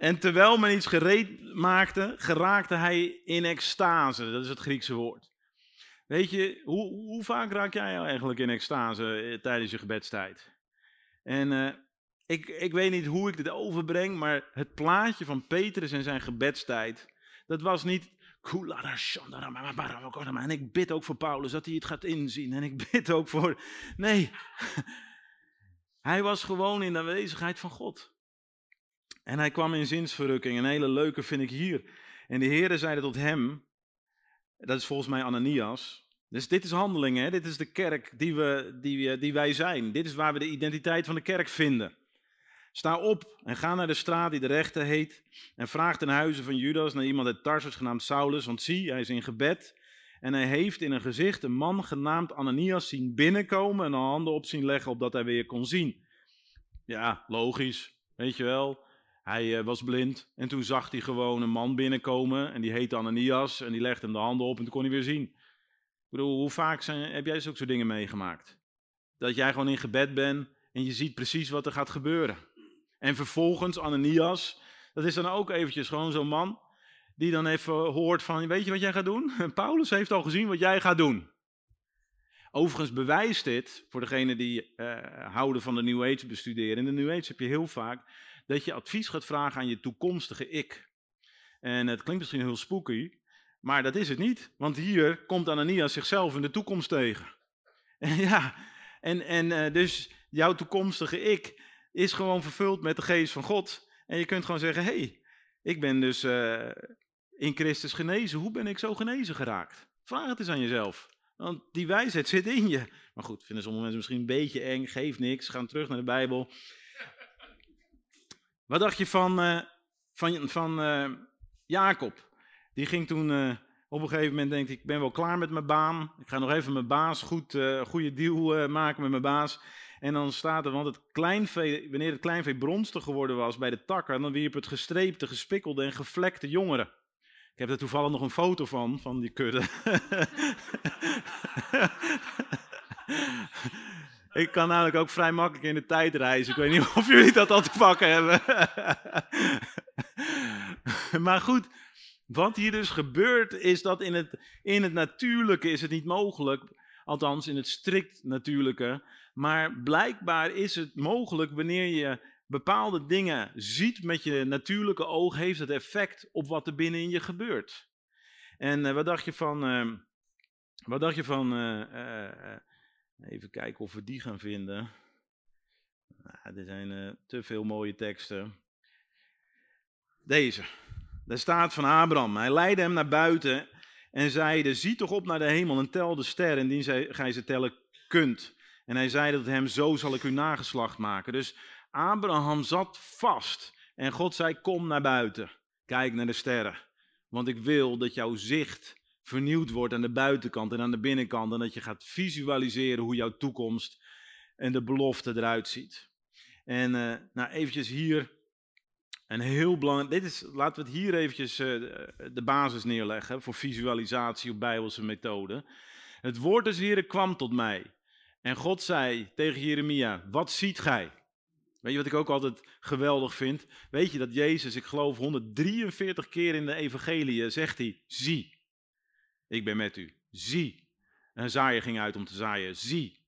En terwijl men iets gereed maakte, geraakte hij in extase. Dat is het Griekse woord. Weet je, hoe, hoe vaak raak jij eigenlijk in extase eh, tijdens je gebedstijd? En uh, ik, ik weet niet hoe ik dit overbreng, maar het plaatje van Petrus en zijn gebedstijd, dat was niet. En ik bid ook voor Paulus dat hij het gaat inzien. En ik bid ook voor. Nee, *laughs* hij was gewoon in de aanwezigheid van God. En hij kwam in zinsverrukking. Een hele leuke vind ik hier. En de Heere zeide tot hem, dat is volgens mij Ananias. Dus dit is handelingen, dit is de kerk die, we, die, die wij zijn. Dit is waar we de identiteit van de kerk vinden. Sta op en ga naar de straat die de rechte heet en vraag ten huize van Judas naar iemand uit Tarsus genaamd Saulus, want zie, hij is in gebed en hij heeft in een gezicht een man genaamd Ananias zien binnenkomen en de handen op zien leggen opdat hij weer kon zien. Ja, logisch, weet je wel. Hij uh, was blind en toen zag hij gewoon een man binnenkomen en die heette Ananias en die legde hem de handen op en toen kon hij weer zien. Ik bedoel, hoe vaak zijn, heb jij zulke dingen meegemaakt? Dat jij gewoon in gebed bent en je ziet precies wat er gaat gebeuren. En vervolgens Ananias, dat is dan ook eventjes gewoon zo'n man die dan even hoort van, weet je wat jij gaat doen? *laughs* Paulus heeft al gezien wat jij gaat doen. Overigens bewijst dit, voor degenen die uh, houden van de New Age bestuderen, in de New Age heb je heel vaak dat je advies gaat vragen aan je toekomstige ik. En het klinkt misschien heel spooky, maar dat is het niet. Want hier komt Ananias zichzelf in de toekomst tegen. En *laughs* ja, en, en uh, dus jouw toekomstige ik is gewoon vervuld met de geest van God. En je kunt gewoon zeggen, hé, hey, ik ben dus uh, in Christus genezen. Hoe ben ik zo genezen geraakt? Vraag het eens aan jezelf. Want die wijsheid zit in je. Maar goed, vinden sommige mensen misschien een beetje eng. Geef niks, gaan terug naar de Bijbel. Wat dacht je van, uh, van, van uh, Jacob? Die ging toen op een gegeven moment, denkt ik ben wel klaar met mijn baan. Ik ga nog even mijn baas goed, goede deal maken met mijn baas. En dan staat er, want het kleinvee, wanneer het kleinvee bronstig geworden was bij de takken, dan wierp het gestreepte, gespikkelde en gevlekte jongeren. Ik heb er toevallig nog een foto van, van die kudde. *laughs* Ik kan namelijk ook vrij makkelijk in de tijd reizen. Ik weet niet *laughs* of jullie dat al te pakken hebben. *laughs* Maar goed, wat hier dus gebeurt is dat in het, in het natuurlijke is het niet mogelijk. Althans, in het strikt natuurlijke maar blijkbaar is het mogelijk wanneer je bepaalde dingen ziet met je natuurlijke oog, heeft het effect op wat er binnen in je gebeurt. En uh, wat dacht je van. Uh, wat dacht je van. Uh, even kijken of we die gaan vinden. Nou, er zijn te veel mooie teksten. Deze. Daar staat van Abraham. Hij leidde hem naar buiten en zeide: Zie toch op naar de hemel en tel de sterren, indien gij ze tellen kunt. En hij zei tot hem, zo zal ik uw nageslacht maken. Dus Abraham zat vast en God zei, kom naar buiten. Kijk naar de sterren. Want ik wil dat jouw zicht vernieuwd wordt aan de buitenkant en aan de binnenkant. En dat je gaat visualiseren hoe jouw toekomst en de belofte eruit ziet. En uh, nou eventjes hier een heel belangrijk, dit is, laten we het hier eventjes uh, de basis neerleggen voor visualisatie op bijbelse methode. Het woord des Heren kwam tot mij. En God zei tegen Jeremia, wat ziet gij? Weet je wat ik ook altijd geweldig vind? Weet je dat Jezus, ik geloof 143 keer in de evangelie, zegt hij, zie. Ik ben met u. Zie. een zaaier ging uit om te zaaien. Zie.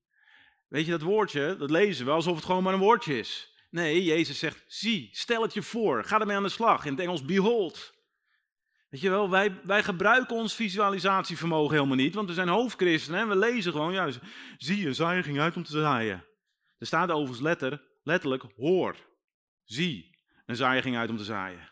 Weet je dat woordje, dat lezen we alsof het gewoon maar een woordje is. Nee, Jezus zegt, zie, stel het je voor, ga ermee aan de slag. In het Engels, behold. Weet je wel, wij, wij gebruiken ons visualisatievermogen helemaal niet, want we zijn hoofdchristenen en we lezen gewoon, ja, zie, een zaaier ging uit om te zaaien. Er staat overigens letter, letterlijk, hoor, zie, een zaaier ging uit om te zaaien.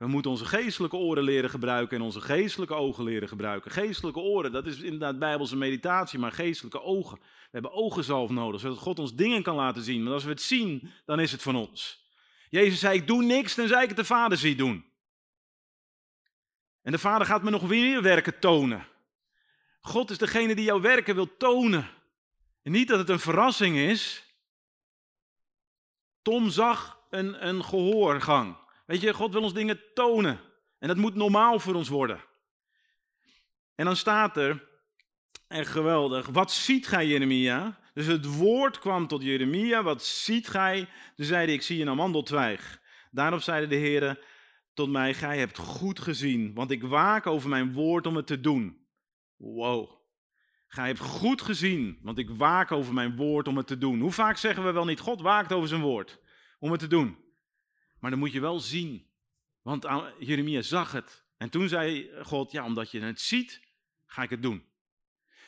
We moeten onze geestelijke oren leren gebruiken en onze geestelijke ogen leren gebruiken. Geestelijke oren, dat is inderdaad bijbelse meditatie, maar geestelijke ogen. We hebben ogenzalf nodig, zodat God ons dingen kan laten zien. Want als we het zien, dan is het van ons. Jezus zei, ik doe niks tenzij ik het de Vader zie doen. En de Vader gaat me nog weer werken tonen. God is degene die jouw werken wil tonen. En niet dat het een verrassing is. Tom zag een, een gehoorgang. Weet je, God wil ons dingen tonen. En dat moet normaal voor ons worden. En dan staat er, en geweldig, wat ziet gij Jeremia? Dus het woord kwam tot Jeremia, wat ziet gij? Toen zei hij, ik zie een amandeltwijg. Daarop zeide de Heer tot mij, gij hebt goed gezien, want ik waak over mijn woord om het te doen. Wow. Gij hebt goed gezien, want ik waak over mijn woord om het te doen. Hoe vaak zeggen we wel niet, God waakt over zijn woord om het te doen. Maar dan moet je wel zien. Want Jeremia zag het. En toen zei God, ja, omdat je het ziet, ga ik het doen.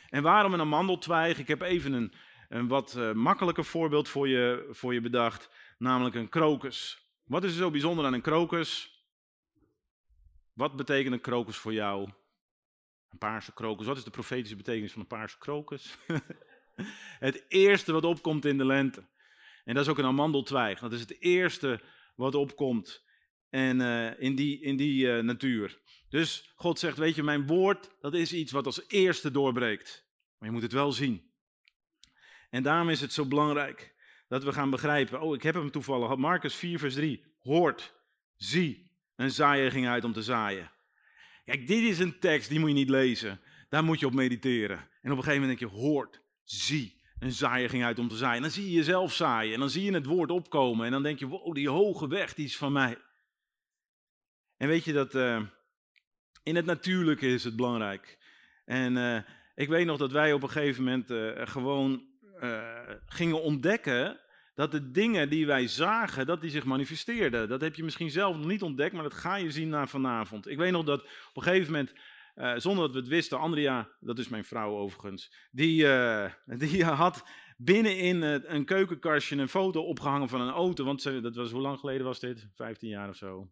En waarom een amandeltwijg? Ik heb even een, een wat uh, makkelijker voorbeeld voor je, voor je bedacht, namelijk een krokus. Wat is er zo bijzonder aan een krokus? Wat betekent een krokus voor jou? Een paarse krokus. Wat is de profetische betekenis van een paarse krokus? *laughs* het eerste wat opkomt in de lente. En dat is ook een amandeltwijg. Dat is het eerste wat opkomt en, uh, in die, in die uh, natuur. Dus God zegt, weet je, mijn woord, dat is iets wat als eerste doorbreekt. Maar je moet het wel zien. En daarom is het zo belangrijk dat we gaan begrijpen. Oh, ik heb hem toevallig. Marcus 4, vers 3. Hoort, zie, een zaaier ging uit om te zaaien. Kijk, dit is een tekst, die moet je niet lezen. Daar moet je op mediteren. En op een gegeven moment denk je, hoort, zie, een zaaier ging uit om te zaaien. En dan zie je jezelf zaaien en dan zie je het woord opkomen. En dan denk je, wow, die hoge weg, die is van mij. En weet je dat, uh, in het natuurlijke is het belangrijk. En uh, ik weet nog dat wij op een gegeven moment uh, gewoon gingen ontdekken dat de dingen die wij zagen, dat die zich manifesteerden. Dat heb je misschien zelf nog niet ontdekt, maar dat ga je zien na vanavond. Ik weet nog dat op een gegeven moment uh, zonder dat we het wisten, Andrea, dat is mijn vrouw overigens, die, uh, *laughs* die had binnenin een keukenkastje een foto opgehangen van een auto. Want ze, dat was, hoe lang geleden was dit? 15 jaar of zo.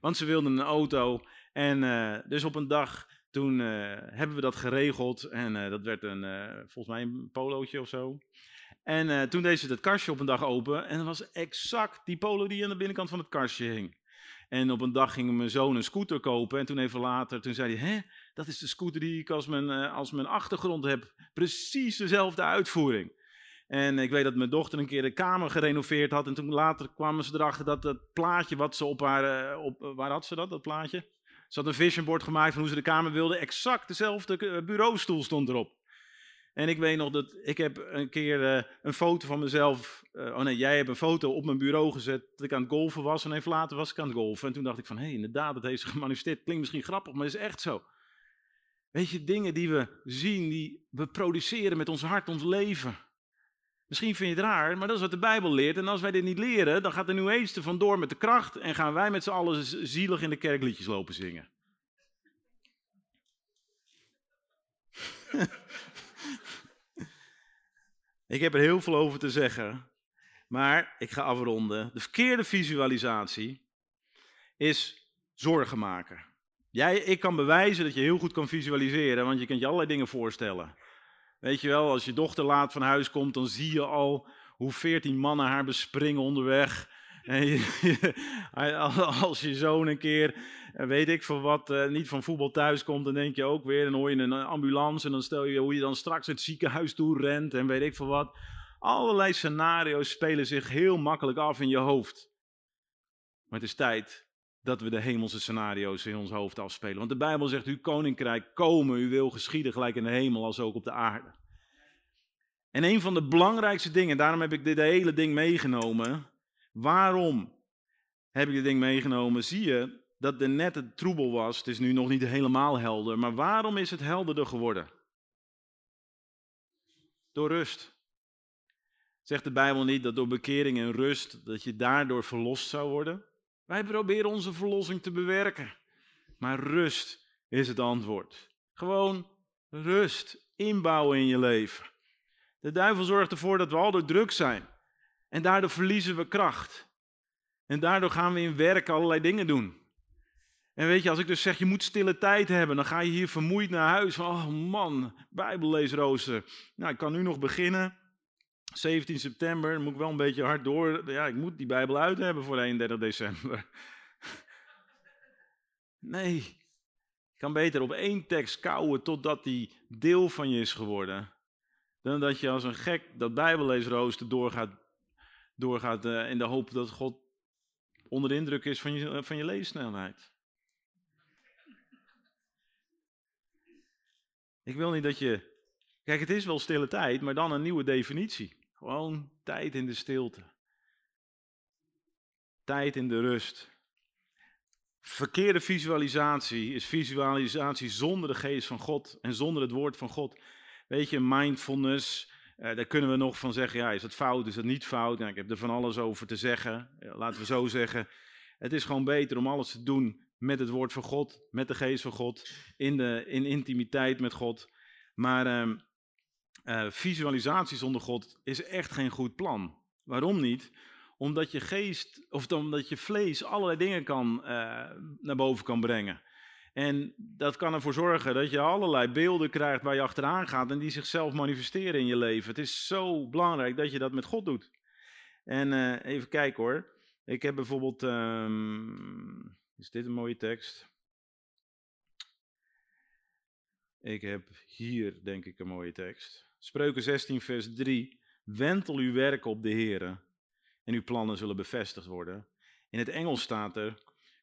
Want ze wilden een auto. En uh, dus op een dag, toen hebben we dat geregeld. En dat werd een, volgens mij een polootje of zo. En toen deed ze het kastje op een dag open. En dat was exact die polo die aan de binnenkant van het kastje hing. En op een dag ging mijn zoon een scooter kopen. En toen even later, toen zei hij, hè, dat is de scooter die ik als mijn, uh, als mijn achtergrond heb. Precies dezelfde uitvoering. En ik weet dat mijn dochter een keer de kamer gerenoveerd had. En toen later kwamen ze erachter dat dat plaatje wat ze op haar... Uh, op, waar had ze dat, dat plaatje? Ze had een vision board gemaakt van hoe ze de kamer wilde. Exact dezelfde eh, bureaustoel stond erop. En ik weet nog dat ik heb een keer uh, een foto van mezelf. Uh, oh nee, jij hebt een foto op mijn bureau gezet dat ik aan het golfen was. En even later was ik aan het golfen. En toen dacht ik van, hé, inderdaad, dat heeft zich *laughs* gemanifesteerd. Klinkt misschien grappig, maar is echt zo. Weet je, dingen die we zien, die we produceren met ons hart, ons leven. Misschien vind je het raar, maar dat is wat de Bijbel leert. En als wij dit niet leren, dan gaat de New Age vandoor met de kracht. En gaan wij met z'n allen zielig in de kerkliedjes lopen zingen. *laughs* Ik heb er heel veel over te zeggen, maar ik ga afronden. De verkeerde visualisatie is zorgen maken. Jij, ik kan bewijzen dat je heel goed kan visualiseren, want je kunt je allerlei dingen voorstellen. Weet je wel, als je dochter laat van huis komt, dan zie je al hoe veertien mannen haar bespringen onderweg. En *laughs* als je zoon een keer, weet ik van wat, eh, niet van voetbal thuis komt, dan denk je ook weer, dan hoor je een ambulance en dan stel je hoe je dan straks het ziekenhuis toe rent en weet ik van wat. Allerlei scenario's spelen zich heel makkelijk af in je hoofd. Maar het is tijd dat we de hemelse scenario's in ons hoofd afspelen. Want de Bijbel zegt, uw koninkrijk komen, u wil geschieden gelijk in de hemel als ook op de aarde. En een van de belangrijkste dingen, daarom heb ik dit hele ding meegenomen. Waarom heb ik dit ding meegenomen? Zie je dat er net het troebel was. Het is nu nog niet helemaal helder. Maar waarom is het helderder geworden? Door rust. Zegt de Bijbel niet dat door bekering en rust, dat je daardoor verlost zou worden? Wij proberen onze verlossing te bewerken. Maar rust is het antwoord. Gewoon rust inbouwen in je leven. De duivel zorgt ervoor dat we al door druk zijn. En daardoor verliezen we kracht. En daardoor gaan we in werk allerlei dingen doen. En weet je, als ik dus zeg, je moet stille tijd hebben, dan ga je hier vermoeid naar huis. Van, oh man, bijbelleesrooster. Nou, ik kan nu nog beginnen. 17 september, moet ik wel een beetje hard door. Ja, ik moet die Bijbel uit hebben voor 31 december. *laughs* Nee, je kan beter op één tekst kouwen totdat die deel van je is geworden. Dan dat je als een gek dat Bijbelleesrooster doorgaat, doorgaat uh, in de hoop dat God onder de indruk is van je, van je leessnelheid. Ik wil niet dat je. Kijk, het is wel stille tijd, maar dan een nieuwe definitie. Gewoon tijd in de stilte. Tijd in de rust. Verkeerde visualisatie is visualisatie zonder de geest van God en zonder het woord van God. Weet je, mindfulness, uh, daar kunnen we nog van zeggen, ja, is dat fout, is dat niet fout? Nou, ik heb er van alles over te zeggen, laten we zo zeggen. Het is gewoon beter om alles te doen met het woord van God, met de geest van God, in, de, in intimiteit met God. Maar uh, uh, visualisatie zonder God is echt geen goed plan. Waarom niet? Omdat je geest, of omdat je vlees allerlei dingen kan, uh, naar boven kan brengen. En dat kan ervoor zorgen dat je allerlei beelden krijgt waar je achteraan gaat en die zichzelf manifesteren in je leven. Het is zo belangrijk dat je dat met God doet. En uh, even kijken hoor. Ik heb bijvoorbeeld. Um, is dit een mooie tekst? Ik heb hier, denk ik, een mooie tekst. Spreuken 16, vers 3. Wentel uw werk op de Heer en uw plannen zullen bevestigd worden. In het Engels staat er: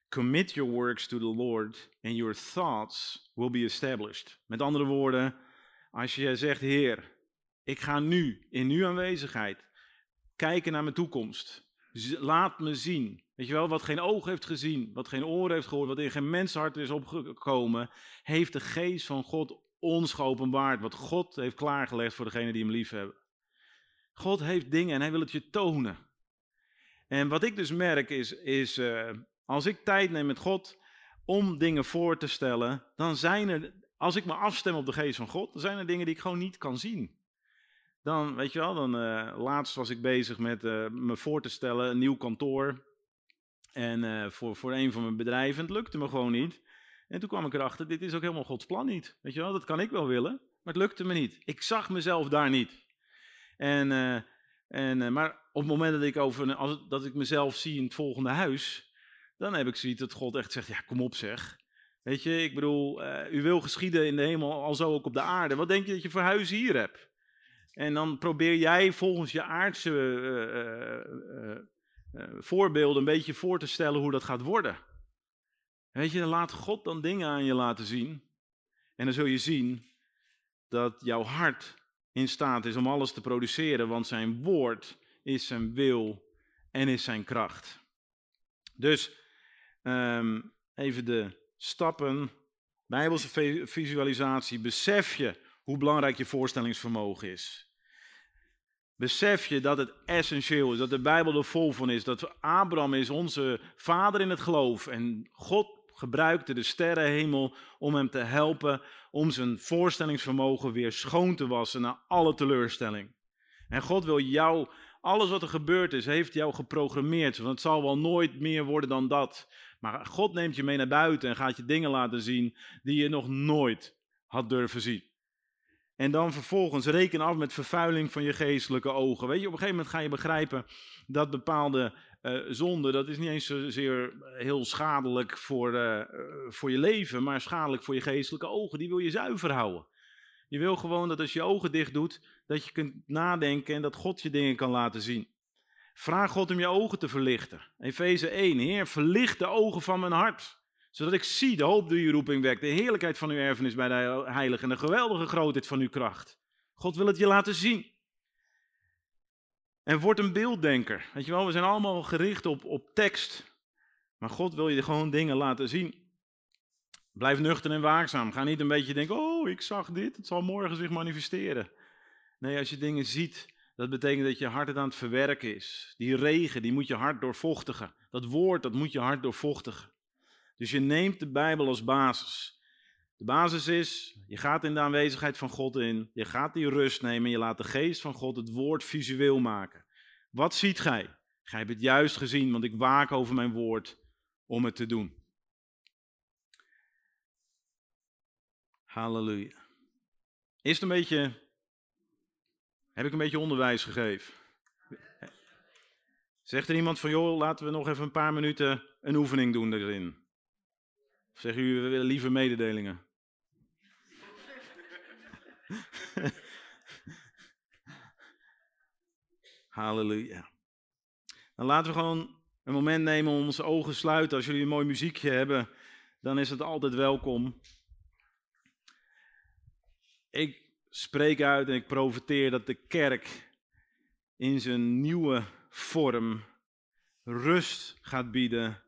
Commit your works to the Lord and your thoughts will be established. Met andere woorden, als je zegt: Heer, ik ga nu in uw aanwezigheid kijken naar mijn toekomst. Laat me zien. Weet je wel, wat geen oog heeft gezien, wat geen oor heeft gehoord, wat in geen mensenhart is opgekomen, heeft de geest van God ons geopenbaard. Wat God heeft klaargelegd voor degenen die hem lief hebben. God heeft dingen en hij wil het je tonen. En wat ik dus merk is, is uh, als ik tijd neem met God om dingen voor te stellen, dan zijn er, als ik me afstem op de geest van God, dan zijn er dingen die ik gewoon niet kan zien. Dan, weet je wel, dan uh, laatst was ik bezig met uh, me voor te stellen, een nieuw kantoor. En uh, voor, voor een van mijn bedrijven, het lukte me gewoon niet. En toen kwam ik erachter, dit is ook helemaal Gods plan niet. Weet je wel, dat kan ik wel willen, maar het lukte me niet. Ik zag mezelf daar niet. En, en, maar op het moment dat ik, over, als, dat ik mezelf zie in het volgende huis, dan heb ik zoiets dat God echt zegt, ja kom op zeg. Weet je, ik bedoel, u wil geschieden in de hemel, al zo ook op de aarde. Wat denk je dat je voor huis hier hebt? En dan probeer jij volgens je aardse voorbeelden een beetje voor te stellen hoe dat gaat worden. Weet je, laat God dan dingen aan je laten zien. En dan zul je zien dat jouw hart in staat is om alles te produceren, want zijn woord is zijn wil en is zijn kracht. Dus um, even de stappen. Bijbelse visualisatie. Besef je hoe belangrijk je voorstellingsvermogen is. Besef je dat het essentieel is, dat de Bijbel er vol van is, dat Abraham is onze vader in het geloof en God gebruikte de sterrenhemel om hem te helpen om zijn voorstellingsvermogen weer schoon te wassen na alle teleurstelling. En God wil jou, alles wat er gebeurd is, heeft jou geprogrammeerd, want het zal wel nooit meer worden dan dat. Maar God neemt je mee naar buiten en gaat je dingen laten zien die je nog nooit had durven zien. En dan vervolgens reken af met vervuiling van je geestelijke ogen. Weet je, op een gegeven moment ga je begrijpen dat bepaalde uh, zonde, dat is niet eens zozeer heel schadelijk voor, uh, voor je leven, maar schadelijk voor je geestelijke ogen. Die wil je zuiver houden. Je wil gewoon dat als je ogen dicht doet, dat je kunt nadenken en dat God je dingen kan laten zien. Vraag God om je ogen te verlichten. Efeze 1, Heer, verlicht de ogen van mijn hart zodat ik zie de hoop die uw roeping wekt, de heerlijkheid van uw erfenis bij de heilige en de geweldige grootheid van uw kracht. God wil het je laten zien. En word een beelddenker. Weet je wel, we zijn allemaal gericht op, op tekst. Maar God wil je gewoon dingen laten zien. Blijf nuchter en waakzaam. Ga niet een beetje denken, oh, ik zag dit, het zal morgen zich manifesteren. Nee, als je dingen ziet, dat betekent dat je hart het aan het verwerken is. Die regen, die moet je hart doorvochtigen. Dat woord, dat moet je hart doorvochtigen. Dus je neemt de Bijbel als basis. De basis is, je gaat in de aanwezigheid van God in, je gaat die rust nemen, je laat de geest van God het woord visueel maken. Wat ziet gij? Gij hebt het juist gezien, want ik waak over mijn woord om het te doen. Halleluja. Is het een beetje, heb ik een beetje onderwijs gegeven? Zegt er iemand van, joh, laten we nog even een paar minuten een oefening doen erin. Zeggen jullie, we willen liever mededelingen? *laughs* Halleluja. Dan laten we gewoon een moment nemen om onze ogen te sluiten. Als jullie een mooi muziekje hebben, dan is het altijd welkom. Ik spreek uit en ik profiteer dat de kerk in zijn nieuwe vorm rust gaat bieden,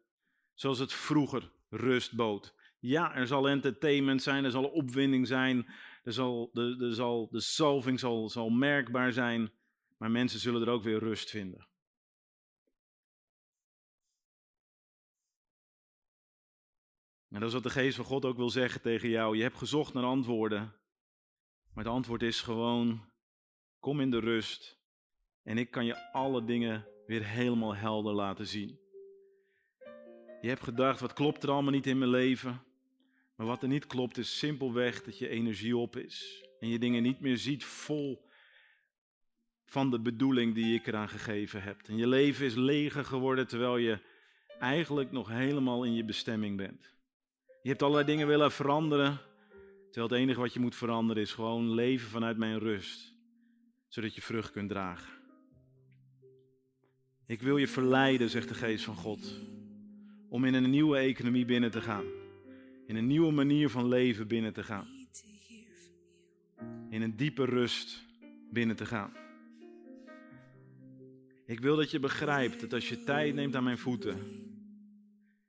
zoals het vroeger rust bood. Ja, er zal entertainment zijn, er zal opwinding zijn, er zal, de, er zal, de salving zal, zal merkbaar zijn, maar mensen zullen er ook weer rust vinden. En dat is wat de geest van God ook wil zeggen tegen jou. Je hebt gezocht naar antwoorden, maar het antwoord is gewoon, kom in de rust en ik kan je alle dingen weer helemaal helder laten zien. Je hebt gedacht, wat klopt er allemaal niet in mijn leven? Maar wat er niet klopt is simpelweg dat je energie op is. En je dingen niet meer ziet vol van de bedoeling die ik eraan gegeven heb. En je leven is leger geworden terwijl je eigenlijk nog helemaal in je bestemming bent. Je hebt allerlei dingen willen veranderen. Terwijl het enige wat je moet veranderen is gewoon leven vanuit mijn rust. Zodat je vrucht kunt dragen. Ik wil je verleiden, zegt de geest van God om in een nieuwe economie binnen te gaan. In een nieuwe manier van leven binnen te gaan. In een diepe rust binnen te gaan. Ik wil dat je begrijpt dat als je tijd neemt aan mijn voeten,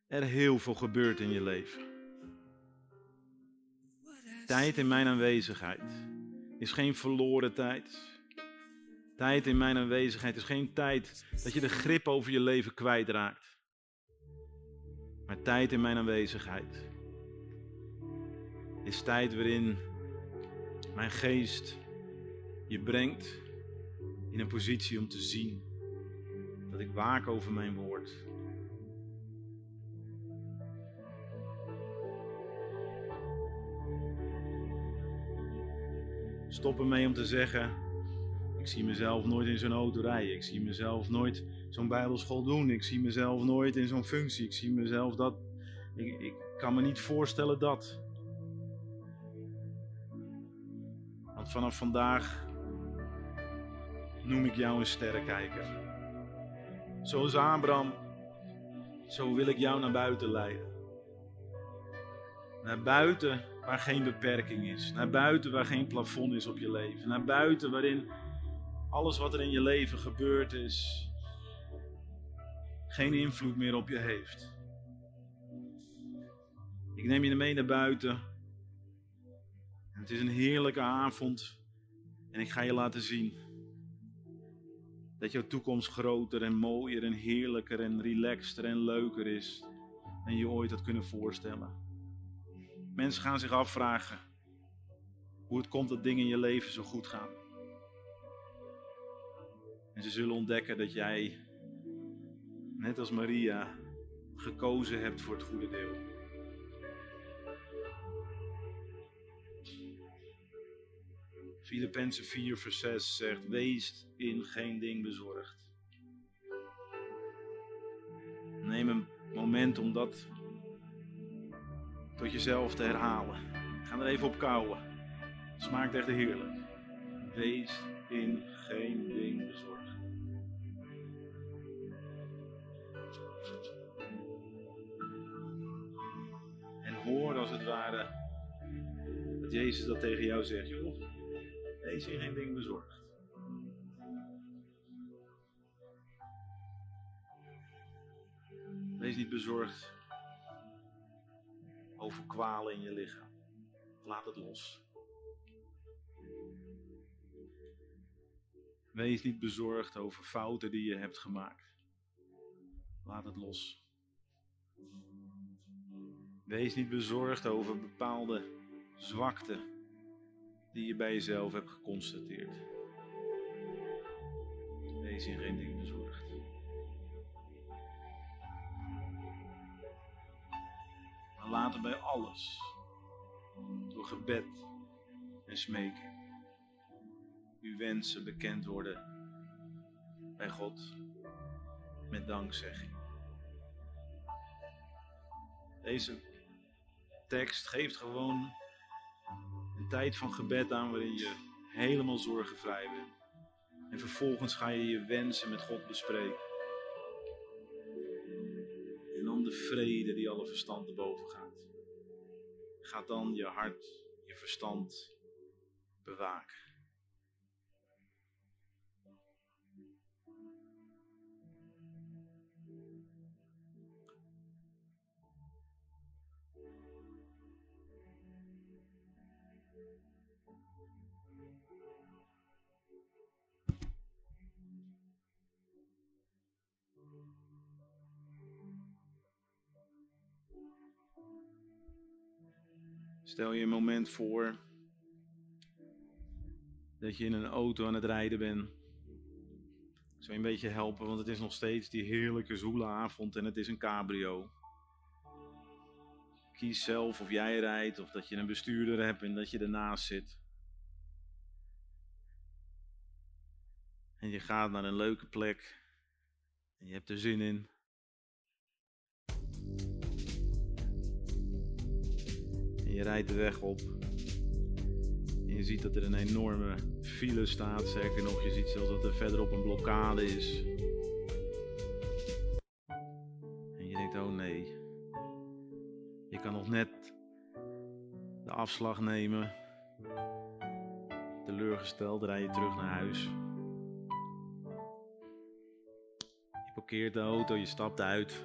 er heel veel gebeurt in je leven. Tijd in mijn aanwezigheid is geen verloren tijd. Tijd in mijn aanwezigheid is geen tijd dat je de grip over je leven kwijtraakt maar tijd in mijn aanwezigheid is tijd waarin mijn geest je brengt in een positie om te zien dat ik waak over mijn woord. Stop ermee om te zeggen: Ik zie mezelf nooit in zo'n auto rijden. Ik zie mezelf nooit zo'n bijbelschool doen. Ik zie mezelf nooit in zo'n functie. Ik zie mezelf dat. Ik, ik kan me niet voorstellen dat. Want vanaf vandaag noem ik jou een sterrenkijker. Zoals Abraham, zo wil ik jou naar buiten leiden. Naar buiten waar geen beperking is. Naar buiten waar geen plafond is op je leven. Naar buiten waarin alles wat er in je leven gebeurd is, geen invloed meer op je heeft. Ik neem je mee naar buiten. Het is een heerlijke avond. En ik ga je laten zien dat jouw toekomst groter en mooier en heerlijker en relaxter en leuker is dan je ooit had kunnen voorstellen. Mensen gaan zich afvragen hoe het komt dat dingen in je leven zo goed gaan. En ze zullen ontdekken dat jij net als Maria, gekozen hebt voor het goede deel. Filippenzen 4 vers 6 zegt, wees in geen ding bezorgd. Neem een moment om dat tot jezelf te herhalen. Ga er even op kouwen. Smaakt echt heerlijk. Wees in geen ding bezorgd. Hoor als het ware dat Jezus dat tegen jou zegt. Joh, wees in geen ding bezorgd. Wees niet bezorgd over kwalen in je lichaam. Laat het los. Wees niet bezorgd over fouten die je hebt gemaakt. Laat het los. Wees niet bezorgd over bepaalde zwakte die je bij jezelf hebt geconstateerd. Wees in geen ding bezorgd. Maar laten bij alles, door gebed en smeken, uw wensen bekend worden bij God met dankzegging. Deze tekst geeft gewoon een tijd van gebed aan waarin je helemaal zorgenvrij bent. En vervolgens ga je je wensen met God bespreken. En dan de vrede die alle verstand te boven gaat. Gaat dan je hart, je verstand bewaken. Stel je een moment voor dat je in een auto aan het rijden bent. Ik zou een beetje helpen, want het is nog steeds die heerlijke zoele avond en het is een cabrio. Kies zelf of jij rijdt of dat je een bestuurder hebt en dat je ernaast zit. En je gaat naar een leuke plek en je hebt er zin in. Je rijdt de weg op. En je ziet dat er een enorme file staat. Zeker nog, je ziet zelfs dat er verderop een blokkade is. En je denkt, oh nee. Je kan nog net de afslag nemen. Teleurgesteld rij je terug naar huis. Je parkeert de auto, je stapt uit.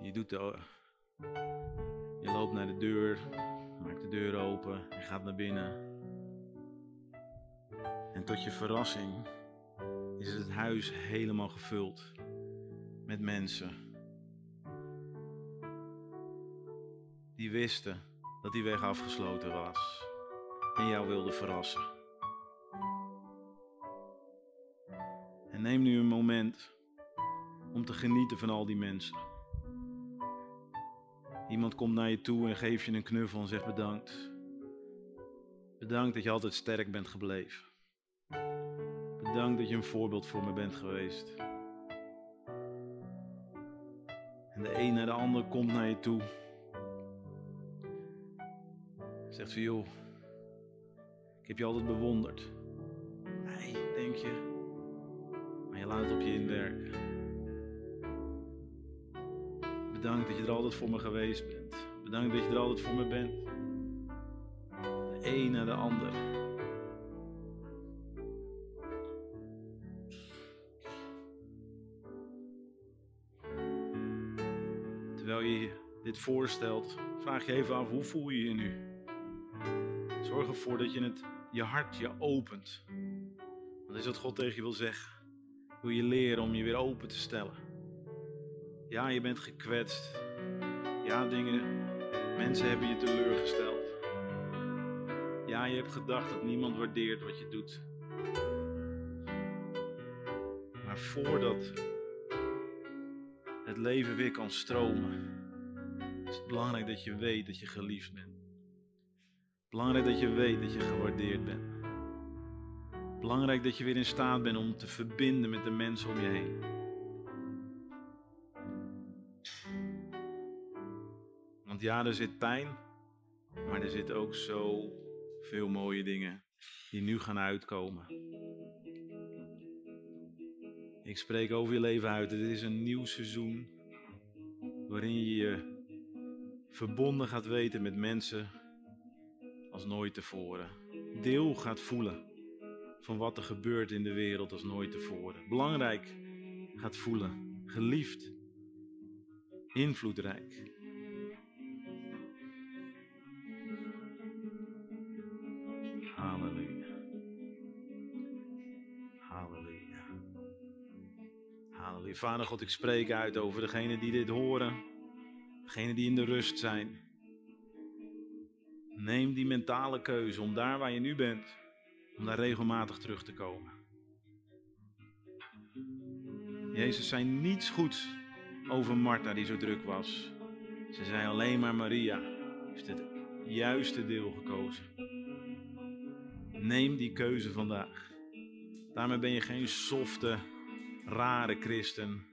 Je doet de je loopt naar de deur, maakt de deur open en gaat naar binnen. En tot je verrassing is het huis helemaal gevuld met mensen. Die wisten dat die weg afgesloten was en jou wilden verrassen. En neem nu een moment om te genieten van al die mensen. Iemand komt naar je toe en geeft je een knuffel en zegt bedankt. Bedankt dat je altijd sterk bent gebleven. Bedankt dat je een voorbeeld voor me bent geweest. En de een naar de ander komt naar je toe. Zegt van joh, ik heb je altijd bewonderd. Nee, denk je. Maar je laat het op je inwerken. Bedankt dat je er altijd voor me geweest bent. Bedankt dat je er altijd voor me bent. De een naar de ander. Terwijl je dit voorstelt, vraag je even af hoe voel je je nu? Zorg ervoor dat je het, je hart je opent. Dat is wat God tegen je wil zeggen. Wil je leren om je weer open te stellen. Ja, je bent gekwetst. Ja, dingen, mensen hebben je teleurgesteld. Ja, je hebt gedacht dat niemand waardeert wat je doet. Maar voordat het leven weer kan stromen, is het belangrijk dat je weet dat je geliefd bent. Belangrijk dat je weet dat je gewaardeerd bent. Belangrijk dat je weer in staat bent om te verbinden met de mensen om je heen. Ja, er zit pijn, maar er zitten ook zo veel mooie dingen die nu gaan uitkomen. Ik spreek over je leven uit. Het is een nieuw seizoen waarin je je verbonden gaat weten met mensen als nooit tevoren. Deel gaat voelen van wat er gebeurt in de wereld als nooit tevoren. Belangrijk gaat voelen. Geliefd. Invloedrijk. Halleluja. Vader God, ik spreek uit over degenen die dit horen. Degenen die in de rust zijn. Neem die mentale keuze om daar waar je nu bent, om daar regelmatig terug te komen. Jezus zei niets goeds over Martha die zo druk was. Ze zei alleen maar Maria heeft het juiste deel gekozen. Neem die keuze vandaag. Daarmee ben je geen softe, rare christen.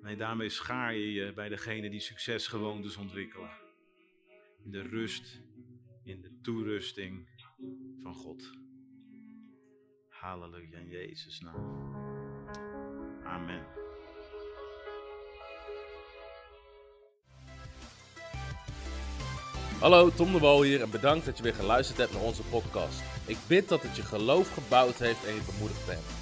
Nee, daarmee schaar je je bij degene die succesgewoontes ontwikkelen. In de rust, in de toerusting van God. Halleluja in Jezus' naam. Amen. Hallo, Tom de Wol hier en bedankt dat je weer geluisterd hebt naar onze podcast. Ik bid dat het je geloof gebouwd heeft en je bemoedigd bent.